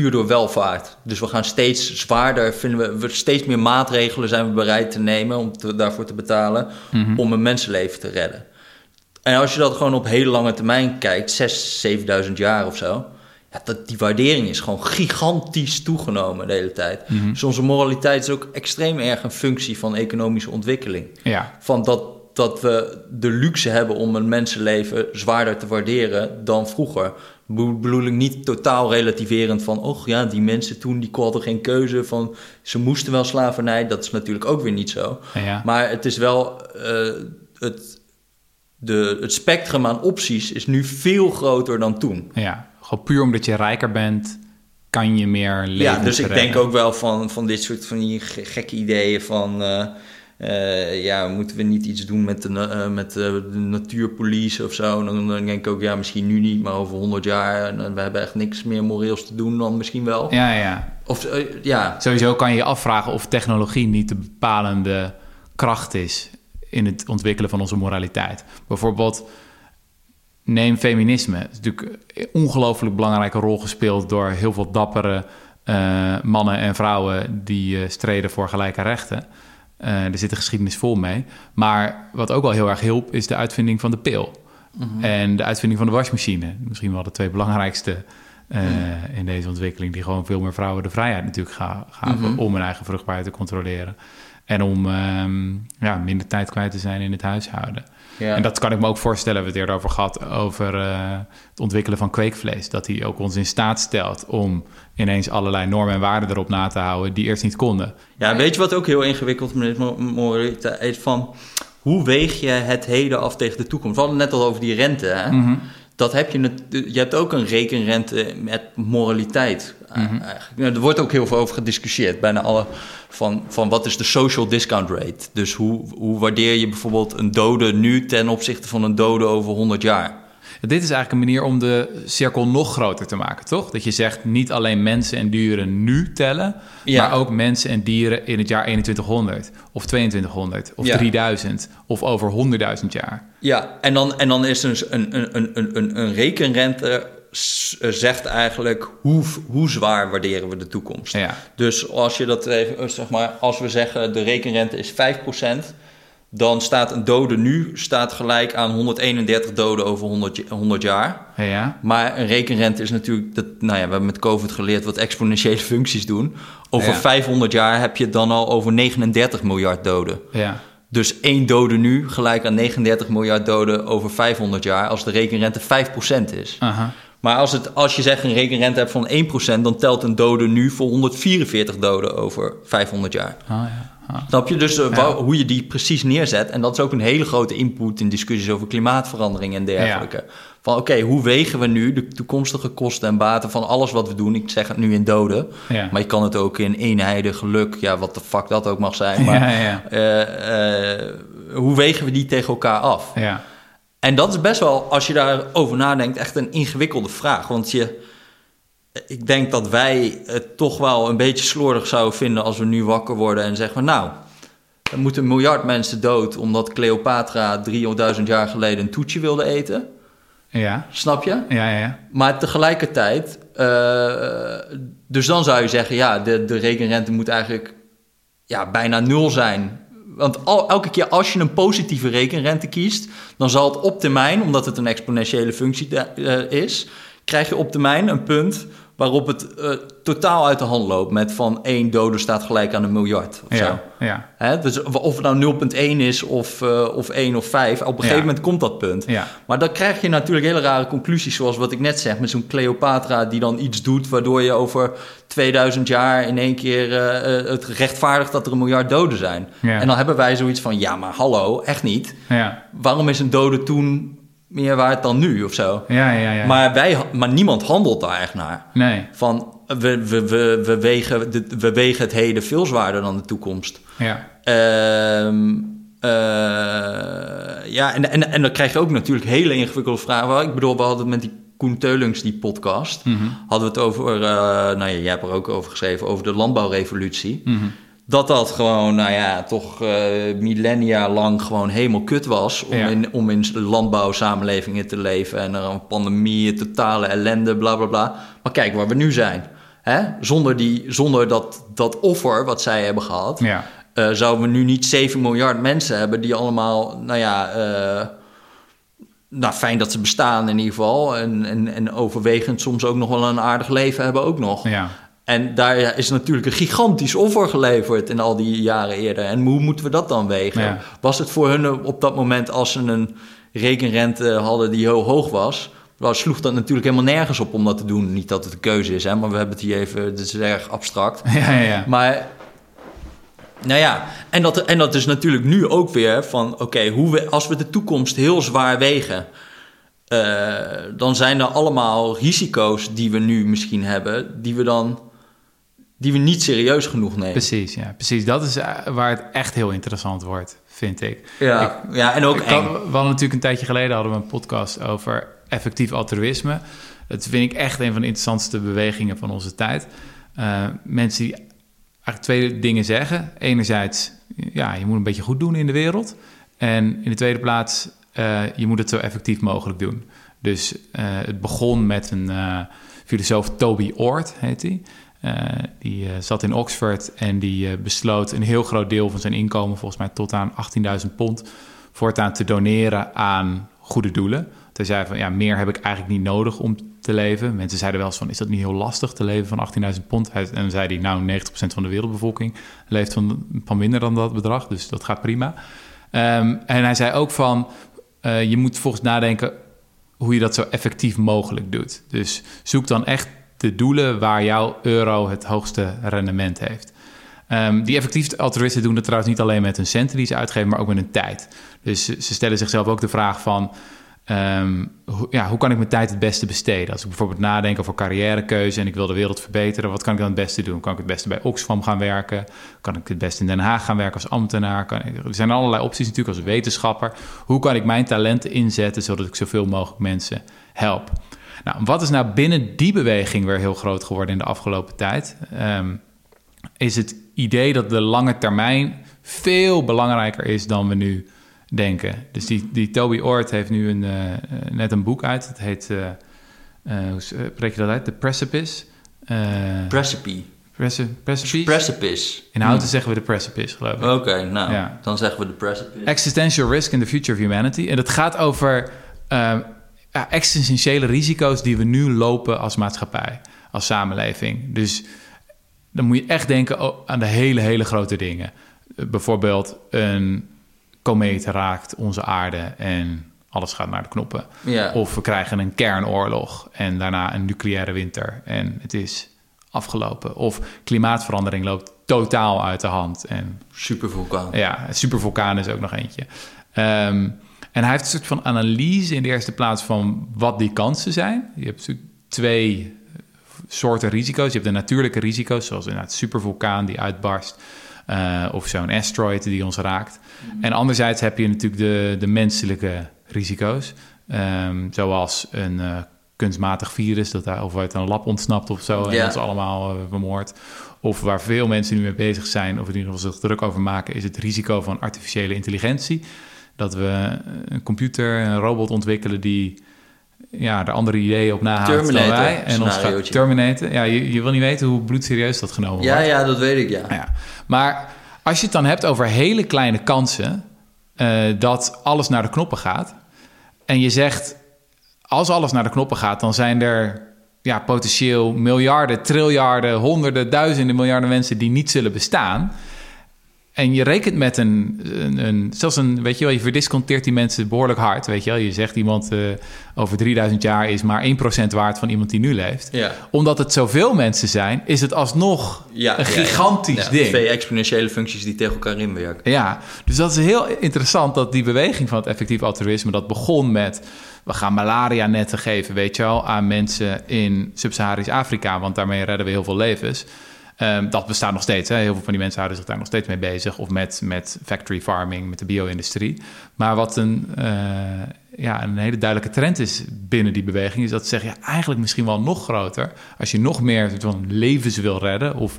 puur door welvaart. Dus we gaan steeds zwaarder, vinden we, we steeds meer maatregelen zijn we bereid te nemen om te- daarvoor te betalen Mhm. om een mensenleven te redden. En als je dat gewoon op hele lange termijn kijkt, 6, 7000 jaar of zo, ja, dat, die waardering is gewoon gigantisch toegenomen de hele tijd. Mhm. Dus onze moraliteit is ook extreem erg een functie van economische ontwikkeling. Ja, Van dat, dat we de luxe hebben om een mensenleven zwaarder te waarderen dan vroeger. Be- Bedoel ik niet totaal relativerend van, oh ja, die mensen toen die hadden geen keuze van, ze moesten wel slavernij. Dat is natuurlijk ook weer niet zo. Ja. Maar het is wel, eh, het, de, het spectrum aan opties is nu veel groter dan toen. Ja, gewoon puur omdat je rijker bent, kan je meer leven. Ja, dus ik denk ook wel van, van dit soort van die ge- gekke ideeën van... eh, eh, ja, moeten we niet iets doen met de, eh, met de, de natuurpolice of zo? Dan, dan denk ik ook, ja, misschien nu niet, maar over 100 jaar... en, eh, we hebben echt niks meer moreels te doen dan misschien wel. Ja, ja. Of, eh, ja, Sowieso kan je je afvragen of technologie niet de bepalende kracht is in het ontwikkelen van onze moraliteit. Bijvoorbeeld, neem feminisme. Het is natuurlijk een ongelooflijk belangrijke rol gespeeld door heel veel dappere eh, mannen en vrouwen die eh, streden voor gelijke rechten. Eh, er zit een geschiedenis vol mee. Maar wat ook wel heel erg hielp, is de uitvinding van de pil. En de uitvinding van de wasmachine. Misschien wel de twee belangrijkste eh, in deze ontwikkeling. Die gewoon veel meer vrouwen de vrijheid natuurlijk ga- gaven om hun eigen vruchtbaarheid te controleren. En om ehm, ja, minder tijd kwijt te zijn in het huishouden. Ja. En dat kan ik me ook voorstellen. We hebben het eerder over gehad over eh, het ontwikkelen van kweekvlees. Dat die ook ons in staat stelt om ineens allerlei normen en waarden erop na te houden die eerst niet konden. Ja, weet je wat ook heel ingewikkeld is? Van hoe weeg je het heden af tegen de toekomst? We hadden het net al over die rente. Hè? Dat heb je, je hebt ook een rekenrente met moraliteit. Eh, eigenlijk. Nou, Er wordt ook heel veel over gediscussieerd. Bijna alle van, van wat is de social discount rate? Dus hoe, hoe waardeer je bijvoorbeeld een dode nu ten opzichte van een dode over 100 jaar? Dit is eigenlijk een manier om de cirkel nog groter te maken, toch? Dat je zegt niet alleen mensen en dieren nu tellen, Ja. maar ook mensen en dieren in het jaar 2100 of 2200 of Ja. 3000 of over 100.000 jaar. Ja, en dan, en dan is dus een, een, een, een, een, een rekenrente eh, zegt eigenlijk hoe, hoe zwaar waarderen we de toekomst. Ja. Dus als je dat even, eh, zeg maar, als we zeggen de rekenrente is 5%, dan staat een dode nu staat gelijk aan 131 doden over 100, j- 100 jaar. Ja. Maar een rekenrente is natuurlijk, dat, nou ja, we hebben met COVID geleerd wat exponentiële functies doen. Over Ja. 500 jaar heb je dan al over 39 miljard doden. ja. Dus één dode nu gelijk aan 39 miljard doden over 500 jaar als de rekenrente 5% is. Maar als, het, als je zegt een rekenrente hebt van 1%, dan telt een dode nu voor 144 doden over 500 jaar. Ah, ja. Ah. Snap je? Dus eh, hoe je die precies neerzet. En dat is ook een hele grote input in discussies over klimaatverandering en dergelijke. Van oké, hoe wegen we nu de toekomstige kosten en baten van alles wat we doen? Ik zeg het nu in doden. Maar je kan het ook in eenheden, geluk, ja, wat de fuck dat ook mag zijn. Maar eh, eh, hoe wegen we die tegen elkaar af? ja. En dat is best wel, als je daarover nadenkt, echt een ingewikkelde vraag. Want je, ik denk dat wij het toch wel een beetje slordig zouden vinden als we nu wakker worden en zeggen: Nou, er moeten een miljard mensen dood omdat Cleopatra 300.000 jaar geleden een toetje wilde eten. Ja. Snap je? Ja, ja, ja. Maar tegelijkertijd, eh, dus dan zou je zeggen: ja, de, de rekenrente moet eigenlijk ja, bijna nul zijn. Want al, elke keer als je een positieve rekenrente kiest, dan zal het op termijn, omdat het een exponentiële functie eh, is, krijg je op termijn een punt waarop het eh, totaal uit de hand loopt met van één dode staat gelijk aan een miljard. Of zo. Ja, ja. Hè? Dus of het nou 0,1 is of, eh, of 1 of 5, op een gegeven moment komt dat punt. Ja. Maar dan krijg je natuurlijk hele rare conclusies, zoals wat ik net zeg, met zo'n Cleopatra die dan iets doet waardoor je over 2000 jaar in één keer eh, het rechtvaardigt dat er een miljard doden zijn. Ja. En dan hebben wij zoiets van, ja maar hallo, echt niet. Ja, Waarom is een dode toen meer waard dan nu of zo? ja, ja. ja. Maar, wij, maar niemand handelt daar echt naar. Nee, Van, we, we, we, we, wegen, de- we wegen het heden veel zwaarder dan de toekomst. ja. Ehm, eh, ja, en, en, en dan krijg je ook natuurlijk hele ingewikkelde vragen. Ik bedoel, we hadden het met die Koen Teulings, die podcast, Mhm. hadden we het over, eh, nou ja, jij hebt er ook over geschreven, over de landbouwrevolutie. Mhm. Dat dat gewoon, nou ja, toch eh, millennia lang gewoon helemaal kut was om, Ja. in, om in landbouwsamenlevingen te leven. En er een pandemie, totale ellende, bla bla bla. Maar kijk waar we nu zijn. Hè? Zonder, die, zonder dat, dat offer wat zij hebben gehad, Ja. eh, zouden we nu niet 7 miljard mensen hebben die allemaal, nou ja, eh, nou fijn dat ze bestaan in ieder geval. En, en, en overwegend soms ook nog wel een aardig leven hebben ook nog. Ja. En daar is natuurlijk een gigantisch offer geleverd in al die jaren eerder. En hoe moeten we dat dan wegen? Ja. Was het voor hun op dat moment, als ze een rekenrente hadden die heel hoog was, dan sloeg dat natuurlijk helemaal nergens op om dat te doen. Niet dat het een keuze is, hè, maar we hebben het hier even, het is erg abstract. Ja, ja, ja. Maar, nou ja, en dat, en dat is natuurlijk nu ook weer van, oké, hoe we, als we de toekomst heel zwaar wegen, eh, dan zijn er allemaal risico's die we nu misschien hebben, die we dan, die we niet serieus genoeg nemen. Precies, ja. Precies. Dat is eh, waar het echt heel interessant wordt, vind ik. Ja, ja en ook Ik eng. we hadden natuurlijk een tijdje geleden hadden we een podcast over effectief altruïsme. Dat vind ik echt een van de interessantste bewegingen van onze tijd. Eh, mensen die eigenlijk twee dingen zeggen. Enerzijds, ja, je moet een beetje goed doen in de wereld. En in de tweede plaats, eh, je moet het zo effectief mogelijk doen. Dus het begon met een filosoof, Toby Ord heet hij. Eh, die eh, zat in Oxford en die eh, besloot een heel groot deel van zijn inkomen, volgens mij tot aan 18.000 pond, voortaan te doneren aan goede doelen. Hij zei van, ja, meer heb ik eigenlijk niet nodig om te leven. Mensen zeiden wel eens van, is dat niet heel lastig te leven van 18.000 pond? En dan zei hij, nou, 90% van de wereldbevolking leeft van, minder dan dat bedrag, dus dat gaat prima. Ehm, en hij zei ook van, je moet volgens nadenken hoe je dat zo effectief mogelijk doet. Dus zoek dan echt de doelen waar jouw euro het hoogste rendement heeft. Ehm, die effectief altruïsten doen dat trouwens niet alleen met hun centen die ze uitgeven, maar ook met hun tijd. Dus ze stellen zichzelf ook de vraag van, ehm, ja, hoe kan ik mijn tijd het beste besteden? Als ik bijvoorbeeld nadenk over carrièrekeuze en ik wil de wereld verbeteren, wat kan ik dan het beste doen? Kan ik het beste bij Oxfam gaan werken? Kan ik het beste in Den Haag gaan werken als ambtenaar? Kan ik, er zijn allerlei opties natuurlijk als wetenschapper. Hoe kan ik mijn talenten inzetten zodat ik zoveel mogelijk mensen help? Nou, wat is nou binnen die beweging weer heel groot geworden in de afgelopen tijd? Ehm, is het idee dat de lange termijn veel belangrijker is dan we nu denken. Dus die, die Toby Ord heeft nu een, eh, net een boek uit. Het heet, eh, eh, hoe spreek je dat uit? The Precipice. Precipice. Preci- Precipice? Precipice. In houten zeggen we de Precipice, geloof ik. Oké, nou, Ja. dan zeggen we de precipice. Existential risk in the future of humanity. En het gaat over eh, ja, existentiële risico's die we nu lopen als maatschappij, als samenleving. Dus dan moet je echt denken aan de hele, hele grote dingen. Bijvoorbeeld een komeet raakt onze aarde en alles gaat naar de knoppen. Ja. Of we krijgen een kernoorlog en daarna een nucleaire winter en het is afgelopen. Of klimaatverandering loopt totaal uit de hand en Supervulkaan. ja, supervulkaan is ook nog eentje. Ehm, en hij heeft een soort van analyse in de eerste plaats van wat die kansen zijn. Je hebt natuurlijk twee soorten risico's. Je hebt de natuurlijke risico's, zoals inderdaad supervulkaan die uitbarst. eh, of zo'n asteroid die ons raakt. En anderzijds heb je natuurlijk de, de menselijke risico's. Ehm, zoals een eh, kunstmatig virus dat daar of uit een lab ontsnapt of zo en ons allemaal eh, vermoordt. Of waar veel mensen nu mee bezig zijn, of in ieder geval zich druk over maken, is het risico van artificiële intelligentie. Dat we een computer, een robot ontwikkelen die ja, er andere ideeën op nahaalt dan wij. En ons gaat terminaten. Ja, je, je wil niet weten hoe bloedserieus dat genomen Ja, wordt. ja, dat weet ik, ja. Ja. Maar als je het dan hebt over hele kleine kansen eh, dat alles naar de knoppen gaat. En je zegt, als alles naar de knoppen gaat, dan zijn er ja, potentieel miljarden, triljarden, honderden, duizenden miljarden mensen die niet zullen bestaan. En je rekent met een, een, een zelfs een, weet je wel, je verdisconteert die mensen behoorlijk hard, weet je wel. Je zegt iemand eh, over 3000 jaar is maar 1% waard van iemand die nu leeft. Ja. Omdat het zoveel mensen zijn, is het alsnog Ja, een gigantisch ja. Ding. Twee exponentiële functies die tegen elkaar inwerken. Ja, dus dat is heel interessant dat die beweging van het effectief altruïsme... dat begon met, we gaan malaria-netten geven, weet je wel... aan mensen in Sub-Saharisch Afrika, want daarmee redden we heel veel levens. Ehm, dat bestaat nog steeds. Hè? Heel veel van die mensen houden zich daar nog steeds mee bezig. Of met, met factory farming, met de bio-industrie. Maar wat een, eh, ja, een hele duidelijke trend is binnen die beweging... is dat ze zeggen, ja, eigenlijk misschien wel nog groter... als je nog meer van levens wil redden... of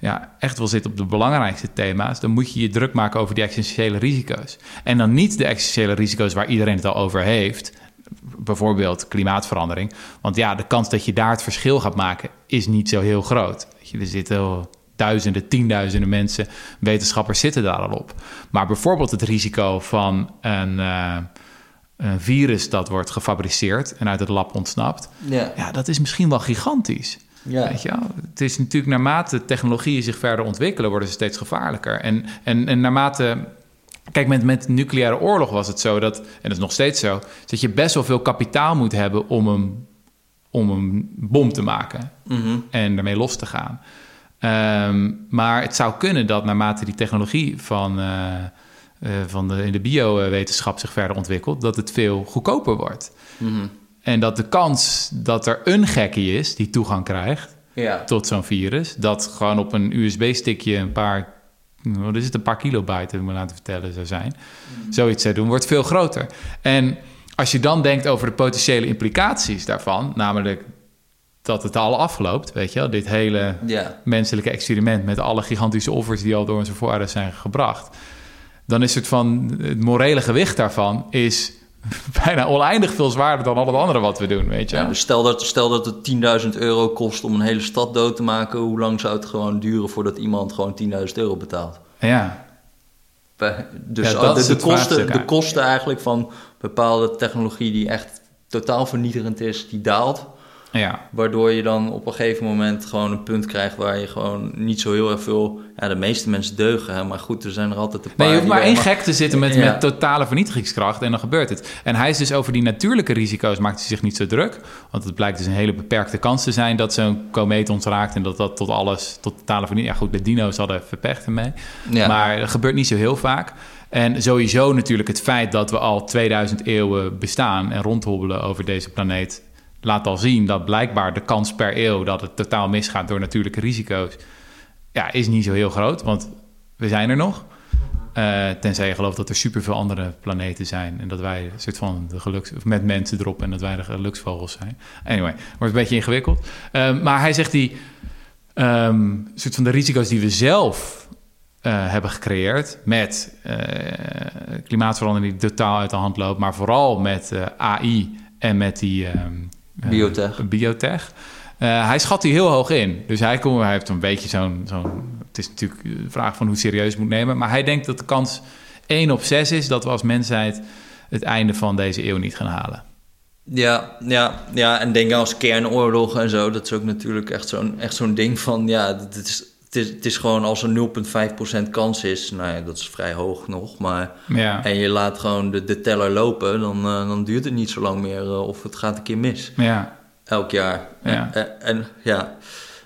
ja, echt wil zitten op de belangrijkste thema's... dan moet je je druk maken over die existentiële risico's. En dan niet de existentiële risico's waar iedereen het al over heeft... bijvoorbeeld klimaatverandering. Want ja, de kans dat je daar het verschil gaat maken... is niet zo heel groot. Er zitten duizenden, tienduizenden mensen... wetenschappers zitten daar al op. Maar bijvoorbeeld het risico van een... eh, een virus dat wordt gefabriceerd en uit het lab ontsnapt, Ja. ja, dat is misschien wel gigantisch. Ja. Weet je wel? Het is natuurlijk naarmate technologieën zich verder ontwikkelen, worden ze steeds gevaarlijker. En, en, en naarmate. Kijk, met, met nucleaire oorlog was het zo dat, en dat is nog steeds zo, dat je best wel veel kapitaal moet hebben om een, om een bom te maken Mhm. en daarmee los te gaan. Ehm, maar het zou kunnen dat naarmate die technologie van, eh, eh, van de, in de biowetenschap zich verder ontwikkelt, dat het veel goedkoper wordt. Mhm. En dat de kans dat er een gekkie is die toegang krijgt Ja. tot zo'n virus, dat gewoon op een USB-stickje een paar, wat is het, een paar kilobyte, heb ik me laten vertellen, zou zijn, zoiets zou doen, wordt veel groter. En als je dan denkt over de potentiële implicaties daarvan, namelijk dat het al afloopt, weet je wel, dit hele Ja. menselijke experiment met alle gigantische offers die al door onze voorouders zijn gebracht, dan is het van het morele gewicht daarvan is bijna oneindig veel zwaarder dan al het andere wat we doen, weet je. Ja, dus stel dat, stel dat het 10.000 euro kost om een hele stad dood te maken. Hoe lang zou het gewoon duren voordat iemand gewoon 10.000 euro betaalt? ja. Dus Ja, de, is de, het kosten, de kosten eigenlijk van bepaalde technologie die echt totaal vernietigend is, die daalt. Ja, Waardoor je dan op een gegeven moment gewoon een punt krijgt waar je gewoon niet zo heel erg veel... Ja, de meeste mensen deugen, hè, maar goed, er zijn er altijd een paar... Nee, je hoeft maar één gek te zitten met, Ja. met totale vernietigingskracht en dan gebeurt het. En hij is dus over die natuurlijke risico's maakt hij zich niet zo druk. Want het blijkt dus een hele beperkte kans te zijn dat zo'n komeet ons raakt en dat dat tot alles, tot totale vernietiging... Ja goed, de dino's hadden verpechten mee. Ja. Maar dat gebeurt niet zo heel vaak. En sowieso natuurlijk het feit dat we al 2000 eeuwen bestaan en rondhobbelen over deze planeet... laat al zien dat blijkbaar de kans per eeuw dat het totaal misgaat door natuurlijke risico's... ja, is niet zo heel groot, want we zijn er nog. Eh, tenzij je gelooft dat er superveel andere planeten zijn... en dat wij een soort van de geluks... met mensen erop en dat wij de geluksvogels zijn. Anyway, wordt een beetje ingewikkeld. Eh, maar hij zegt die... ehm, soort van de risico's die we zelf eh, hebben gecreëerd met eh, klimaatverandering die totaal uit de hand loopt, maar vooral met eh, AI en met die ehm, eh, Biotech. biotech. Hij schat die heel hoog in. Dus hij, komt, hij heeft een beetje zo'n, zo'n... Het is natuurlijk de vraag van hoe serieus je moet nemen. Maar hij denkt dat de kans 1 op 6 is dat we als mensheid het einde van deze eeuw niet gaan halen. Ja, ja, ja, en denk aan als kernoorlog en zo. Dat is ook natuurlijk echt zo'n, echt zo'n ding van... Ja, het is, is, het is gewoon als er 0,5% kans is... Nou ja, dat is vrij hoog nog, maar... Ja, En je laat gewoon de, de teller lopen... Dan, eh, dan duurt het niet zo lang meer eh, of het gaat een keer mis. ja, Elk jaar. Ja. En, en ja,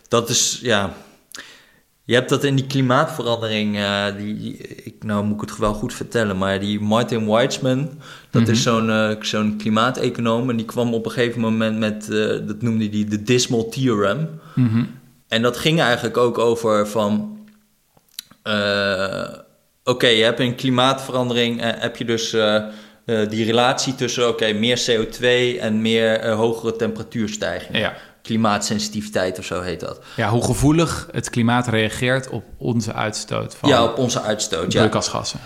dat is... Ja, je hebt dat in die klimaatverandering, eh, die, ik, nou moet ik het wel goed vertellen, maar die Martin Weitzman, dat Mhm. is zo'n eh, zo'n klimaateconoom en die kwam op een gegeven moment met, eh, dat noemde hij de Dismal Theorem. Mhm. En dat ging eigenlijk ook over van, eh, oké, je hebt een klimaatverandering, eh, heb je dus eh, die relatie tussen, oké, meer CO2 en meer hogere temperatuurstijging. ja. Klimaatsensitiviteit of zo heet dat. ja, hoe gevoelig het klimaat reageert op onze uitstoot van Ja, op onze uitstoot. Ja. broeikasgassen.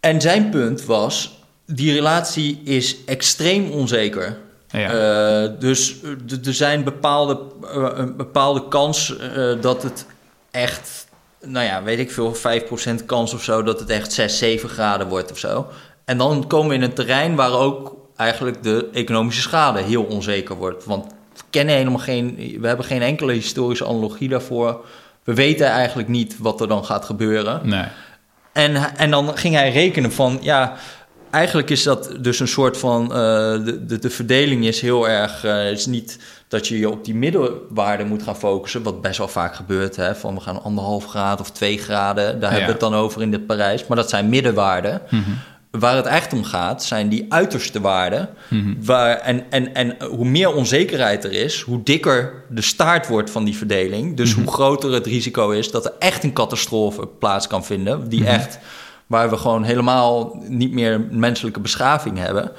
En zijn punt was, die relatie is extreem onzeker. Ja. Eh, dus eh, er zijn bepaalde, eh, een bepaalde kans dat het echt, nou ja, weet ik veel, 5% kans of zo, dat het echt 6, 7 graden wordt of zo. En dan komen we in een terrein waar ook eigenlijk de economische schade heel onzeker wordt. Want we kennen helemaal geen, we hebben geen enkele historische analogie daarvoor. We weten eigenlijk niet wat er dan gaat gebeuren. Nee. En, en dan ging hij rekenen van, ja, eigenlijk is dat dus een soort van, eh, de, de, de verdeling is heel erg, eh, het is niet dat je je op die middenwaarde moet gaan focussen, wat best wel vaak gebeurt, hè, van we gaan anderhalf graden of twee graden, daar hebben we het dan over in dit Parijs, maar dat zijn middenwaarden. Mhm. Waar het echt om gaat, zijn die uiterste waarden. Waar, en, en, en hoe meer onzekerheid er is, hoe dikker de staart wordt van die verdeling. Dus hoe groter het risico is dat er echt een catastrofe plaats kan vinden. Die echt, waar we gewoon helemaal niet meer menselijke beschaving hebben.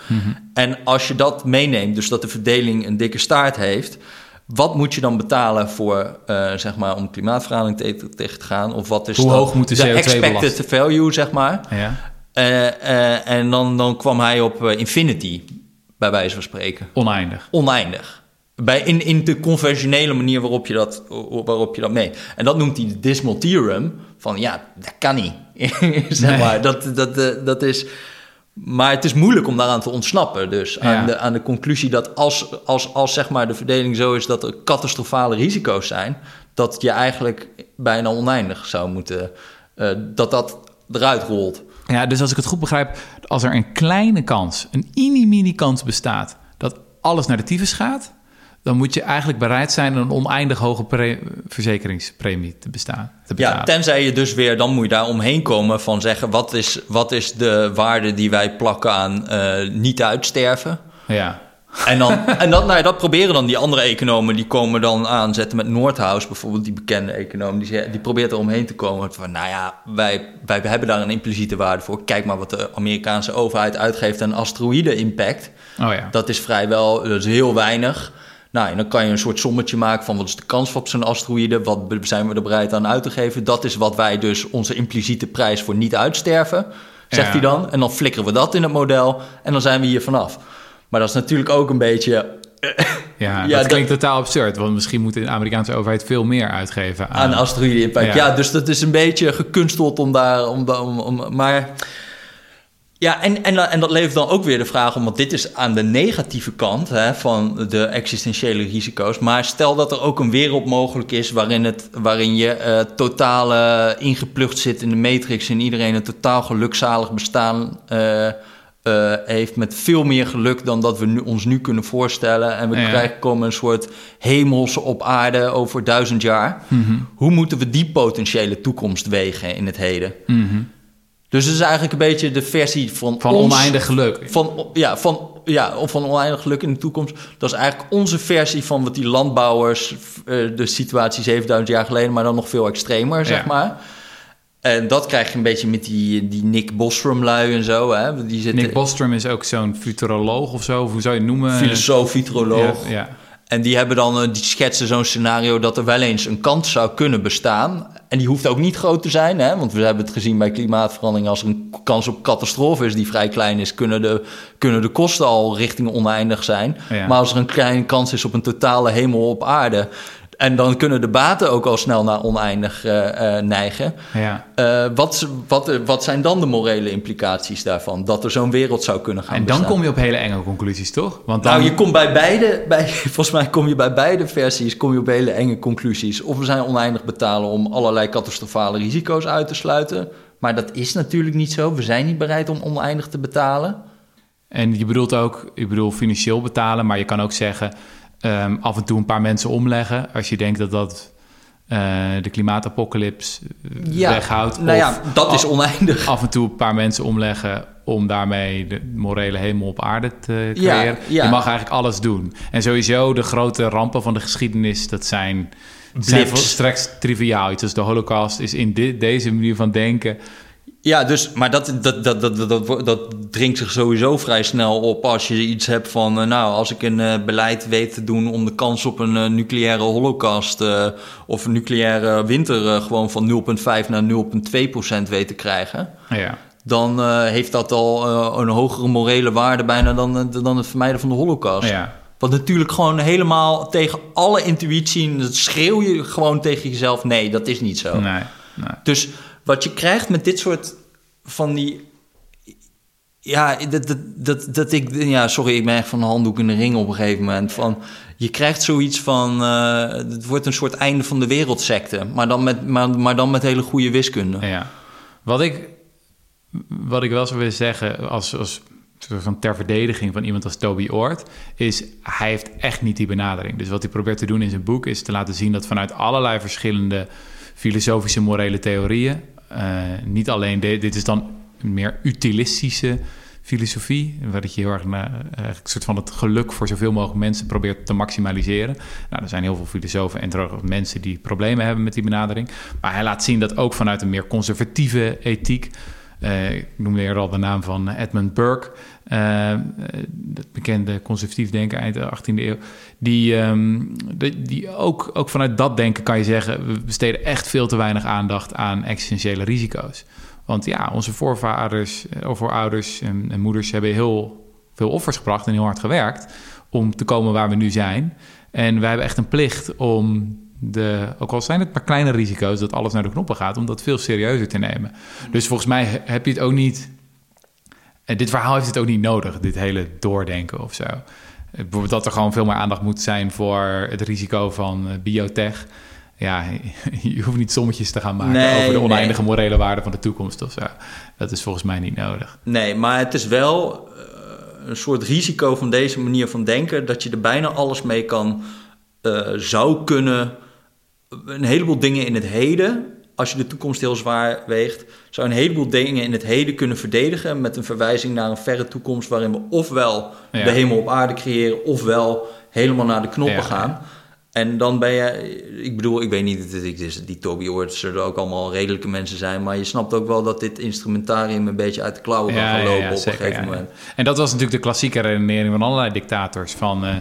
En als je dat meeneemt, dus dat de verdeling een dikke staart heeft. Wat moet je dan betalen voor, eh, zeg maar, om klimaatverandering te- tegen te gaan? Of wat is Hoe hoog moet de de CO2 expected value, zeg maar? Ja. Eh, eh, en dan, dan kwam hij op infinity, bij wijze van spreken. Oneindig. Oneindig. Bij, in, in de conventionele manier waarop je, dat, waarop je dat mee. En dat noemt hij de Dismal Theorem. Van ja, dat kan niet. zeg Nee. maar. Dat, dat, eh, dat is. Maar het is moeilijk om daaraan te ontsnappen. Dus aan, Ja. de, aan de conclusie dat als, als, als zeg maar de verdeling zo is dat er catastrofale risico's zijn, dat je eigenlijk bijna oneindig zou moeten, eh, dat dat eruit rolt. Ja, dus als ik het goed begrijp, als er een kleine kans, een mini-mini kans bestaat dat alles naar de tyfus gaat, dan moet je eigenlijk bereid zijn een oneindig hoge pre- verzekeringspremie te, bestaan, te betalen. Ja, tenzij je dus weer, dan moet je daar omheen komen van zeggen, wat is, wat is de waarde die wij plakken aan eh, niet uitsterven? ja. En, dan, en dat, nou ja, dat proberen dan die andere economen, die komen dan aanzetten met Noordhaus, bijvoorbeeld die bekende econoom, die, die probeert er omheen te komen van, nou ja, wij, wij hebben daar een impliciete waarde voor. Kijk maar wat de Amerikaanse overheid uitgeeft aan asteroïde-impact. Oh ja. Dat is vrijwel, dat is heel weinig. Nou, en dan kan je een soort sommetje maken van wat is de kans op zo'n asteroïde, wat zijn we er bereid aan uit te geven. Dat is wat wij dus, onze impliciete prijs voor niet uitsterven, zegt Ja. hij dan. En dan flikkeren we dat in het model en dan zijn we hier vanaf. Maar dat is natuurlijk ook een beetje Ja, Ja, dat dat- klinkt totaal absurd. Want misschien moet de Amerikaanse overheid veel meer uitgeven aan... aan. Ja. Ja. dus dat is een beetje gekunsteld om daar... Om, om, om, maar ja, en, en, en dat levert dan ook weer de vraag om... want dit is aan de negatieve kant hè, van de existentiële risico's. Maar stel dat er ook een wereld mogelijk is... waarin, het, waarin je eh totaal eh, ingeplucht zit in de matrix... en iedereen een totaal gelukzalig bestaan... eh, heeft met veel meer geluk dan dat we nu, ons nu kunnen voorstellen. En we Ja. krijgen komen een soort hemelse op aarde over duizend jaar. Mhm. Hoe moeten we die potentiële toekomst wegen in het heden? Mhm. Dus het is eigenlijk een beetje de versie van, Van ons- oneindig geluk. Van, ja, van, ja, of van oneindig geluk in de toekomst. Dat is eigenlijk onze versie van wat die landbouwers... eh, de situatie 7000 jaar geleden, maar dan nog veel extremer, zeg maar. En dat krijg je een beetje met die, die Nick Bostrom-lui en zo. Hè? Die zitten, Nick Bostrom is ook zo'n futuroloog of zo. Of hoe zou je het noemen? filosoof, futuroloog. Ja, ja. En die hebben dan, eh, die schetsen zo'n scenario dat er wel eens een kans zou kunnen bestaan. En die hoeft ook niet groot te zijn, hè? want we hebben het gezien bij klimaatverandering. Als er een kans op catastrofe is die vrij klein is, kunnen de, kunnen de kosten al richting oneindig zijn. Ja. Maar als er een kleine kans is op een totale hemel op aarde. En dan kunnen de baten ook al snel naar oneindig eh, eh, neigen. ja. Eh, wat, wat, wat zijn dan de morele implicaties daarvan? Dat er zo'n wereld zou kunnen gaan En dan bestaan? kom je op hele enge conclusies, toch? Want dan... Nou, je komt bij beide, bij, volgens mij kom je bij beide versies kom je op hele enge conclusies. Of we zijn oneindig betalen om allerlei catastrofale risico's uit te sluiten. Maar dat is natuurlijk niet zo. We zijn niet bereid om oneindig te betalen. En je bedoelt ook, ik bedoel financieel betalen, maar je kan ook zeggen ehm, af en toe een paar mensen omleggen. Als je denkt dat dat eh, de klimaatapocalyps eh, weghoudt. Nou ja, dat is oneindig. af en toe een paar mensen omleggen om daarmee de morele hemel op aarde te Ja, creëren. ja. Je mag eigenlijk alles doen. En sowieso de grote rampen van de geschiedenis, dat zijn, zijn Blips. volstrekt triviaal. Iets als de holocaust is in deze manier van denken... Ja, dus, maar dat, dat, dat, dat, dat, dat, dringt zich sowieso vrij snel op als je iets hebt van... eh, nou, als ik een eh, beleid weet te doen om de kans op een eh, nucleaire holocaust... of een nucleaire winter gewoon van 0,5 naar 0,2 procent weet te krijgen... Ja. dan heeft dat al een hogere morele waarde bijna dan, dan het vermijden van de holocaust. Ja. Wat natuurlijk gewoon helemaal tegen alle intuïtie... dat schreeuw je gewoon tegen jezelf... nee, dat is niet zo. Nee, nee. Dus wat je krijgt met dit soort van die. Ja, dat, dat, dat, dat ik. Ja, sorry, ik ben echt van de handdoek in de ring op een gegeven moment. Van, je krijgt zoiets van. eh, het wordt een soort einde van de wereldsecte. Maar dan met, maar, maar dan met hele goede wiskunde. Ja. Wat ik, wat ik wel zou willen zeggen als, als van ter verdediging van iemand als Toby Oort, is hij heeft echt niet die benadering. Dus wat hij probeert te doen in zijn boek is te laten zien dat vanuit allerlei verschillende filosofische morele theorieën, niet alleen dit is dan een meer utilistische filosofie, waar dat je heel erg naar, eigenlijk soort van het geluk voor zoveel mogelijk mensen probeert te maximaliseren. Nou, er zijn heel veel filosofen en mensen die problemen hebben met die benadering. Maar hij laat zien dat ook vanuit een meer conservatieve ethiek, eh, ik noemde eerder al de naam van Edmund Burke, eh, eh, dat bekende conservatief denker eind de 18e eeuw, die, ehm, die, ook, ook vanuit dat denken kan je zeggen, we besteden echt veel te weinig aandacht aan existentiële risico's. Want ja, onze voorvaders, eh, of voorouders en, en moeders hebben heel veel offers gebracht en heel hard gewerkt om te komen waar we nu zijn. En wij hebben echt een plicht om de, ook al zijn het maar kleine risico's, dat alles naar de knoppen gaat, om dat veel serieuzer te nemen. Dus volgens mij he- heb je het ook niet. En dit verhaal heeft het ook niet nodig, dit hele doordenken of zo. Bijvoorbeeld dat er gewoon veel meer aandacht moet zijn voor het risico van eh, biotech. Ja, je hoeft niet sommetjes te gaan maken Nee, over de oneindige nee. morele waarde van de toekomst of zo. Dat is volgens mij niet nodig. Nee, maar het is wel eh, een soort risico van deze manier van denken... dat je er bijna alles mee kan, eh, zou kunnen... Een heleboel dingen in het heden, als je de toekomst heel zwaar weegt... zou een heleboel dingen in het heden kunnen verdedigen... met een verwijzing naar een verre toekomst... waarin we ofwel Ja. de hemel op aarde creëren... ofwel helemaal naar de knoppen Ja, gaan... En dan ben je, ik bedoel, ik weet niet, is- die Toby Orts zullen ook allemaal redelijke mensen zijn, maar je snapt ook wel dat dit instrumentarium een beetje uit de klauwen kan gaan lopen op zeker, een gegeven moment. En dat was natuurlijk de klassieke redenering van allerlei dictators. Van eh,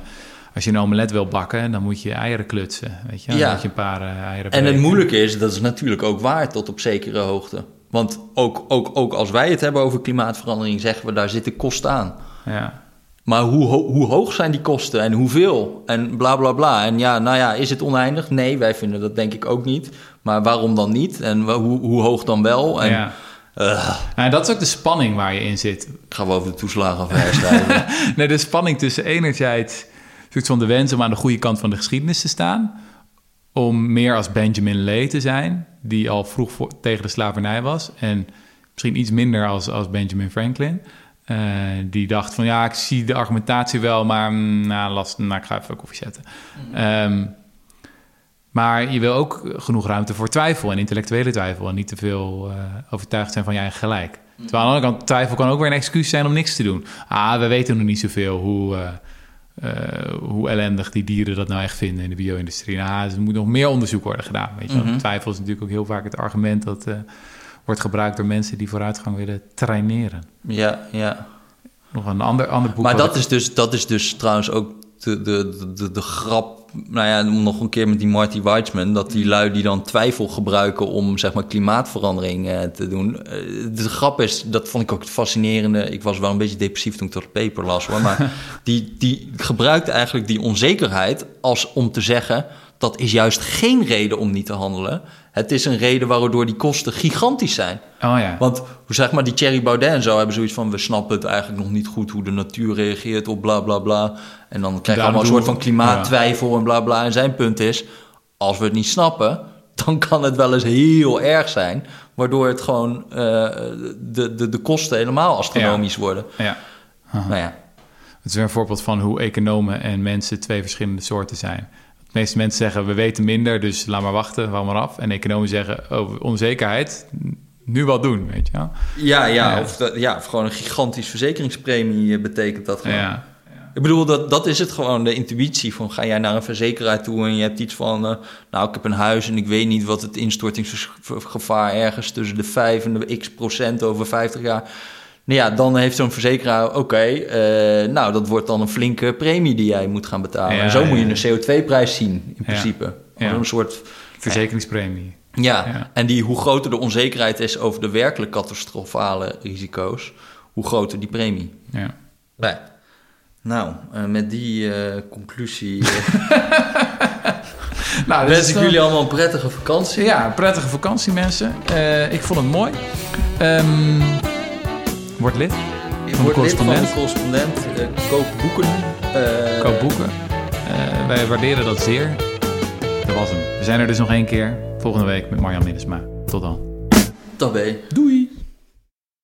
als je een omelet wil bakken, dan moet je eieren klutsen. Weet je, dan Ja. moet je een paar eh, eieren En het breken. moeilijke is, dat is natuurlijk ook waar tot op zekere hoogte. Want ook, ook, ook als wij het hebben over klimaatverandering, zeggen we daar zitten kosten aan. Ja. Maar hoe, ho- hoe hoog zijn die kosten en hoeveel? En bla bla bla. En ja, nou ja, is het oneindig? Nee, wij vinden dat denk ik ook niet. Maar waarom dan niet? En hoe, hoe hoog dan wel? En ja. eh, Nou, dat is ook de spanning waar je in zit. gaan we over de toeslagenaffaire schrijven. nee, de spanning tussen enerzijds soort van de wens om aan de goede kant van de geschiedenis te staan. Om meer als Benjamin Lee te zijn, die al vroeg voor, tegen de slavernij was. En misschien iets minder als, als Benjamin Franklin. eh, die dacht van ja, ik zie de argumentatie wel, maar mm, nou, last, nou, ik ga even koffie zetten. Ehm, maar je wil ook genoeg ruimte voor twijfel en intellectuele twijfel. En niet te veel eh, overtuigd zijn van je eigen gelijk. Terwijl aan de andere kant, twijfel kan ook weer een excuus zijn om niks te doen. Ah, we weten nog niet zoveel hoe, eh, eh, hoe ellendig die dieren dat nou echt vinden in de bio-industrie. Nou, er moet nog meer onderzoek worden gedaan. Weet je. Mhm. Twijfel is natuurlijk ook heel vaak het argument dat eh, wordt gebruikt door mensen die vooruitgang willen traineren. ja, ja. Nog een ander, ander boek. Maar dat ik- is, dus, dat is dus trouwens ook de, de, de, de grap. Nou ja, om nog een keer met die Marty Weitzman. Dat die lui die dan twijfel gebruiken om zeg maar klimaatverandering eh, te doen. Eh, de grap is, dat vond ik ook het fascinerende. Ik was wel een beetje depressief toen ik dat paper las hoor. Maar die, die gebruikt eigenlijk die onzekerheid als om te zeggen. Dat is juist geen reden om niet te handelen. Het is een reden waardoor die kosten gigantisch zijn. Oh ja. Want hoe zeg maar, die Thierry Baudet en zo hebben zoiets van... we snappen het eigenlijk nog niet goed hoe de natuur reageert op bla bla bla. En dan krijg je allemaal een soort van klimaattwijfel en bla bla. En zijn punt is, als we het niet snappen... dan kan het wel eens heel erg zijn... waardoor het gewoon eh, de, de, de kosten helemaal astronomisch worden. ja. Nou ja, Het is weer een voorbeeld van hoe economen en mensen twee verschillende soorten zijn. De meeste mensen zeggen, we weten minder, dus laat maar wachten, wacht maar af. En economen zeggen, oh, onzekerheid, nu wat doen, weet je wel. ja, ja, Ja. Of, dat- ja, of gewoon een gigantisch verzekeringspremie eh, betekent dat gewoon. Ja, Ik bedoel, dat, dat is het gewoon, de intuïtie van ga jij naar een verzekeraar toe en je hebt iets van, eh, nou ik heb een huis en ik weet niet wat het instortingsgevaar ergens tussen de 5 en de x procent over 50 jaar. Nou ja, dan heeft zo'n verzekeraar, oké, eh, nou dat wordt dan een flinke premie die jij moet gaan betalen. Ja, en zo ja, moet je een CO2-prijs zien in principe. Een soort verzekeringspremie. ja, Ja. en die, hoe groter de onzekerheid is over de werkelijk catastrofale risico's, hoe groter die premie. Ja. Nee. Nou, eh, met die eh, conclusie Nou, wens ik jullie allemaal een prettige vakantie. Ja, prettige vakantie mensen. Ik vond het mooi. Ehm, word lid. Je Van de wordt lid van de correspondent. correspondent. eh, koop boeken. eh, Koop boeken. Eh, wij waarderen dat zeer. Dat was hem. We zijn er dus nog één keer. Volgende week met Marjan Minnesma. Tot dan. Tabé. Doei!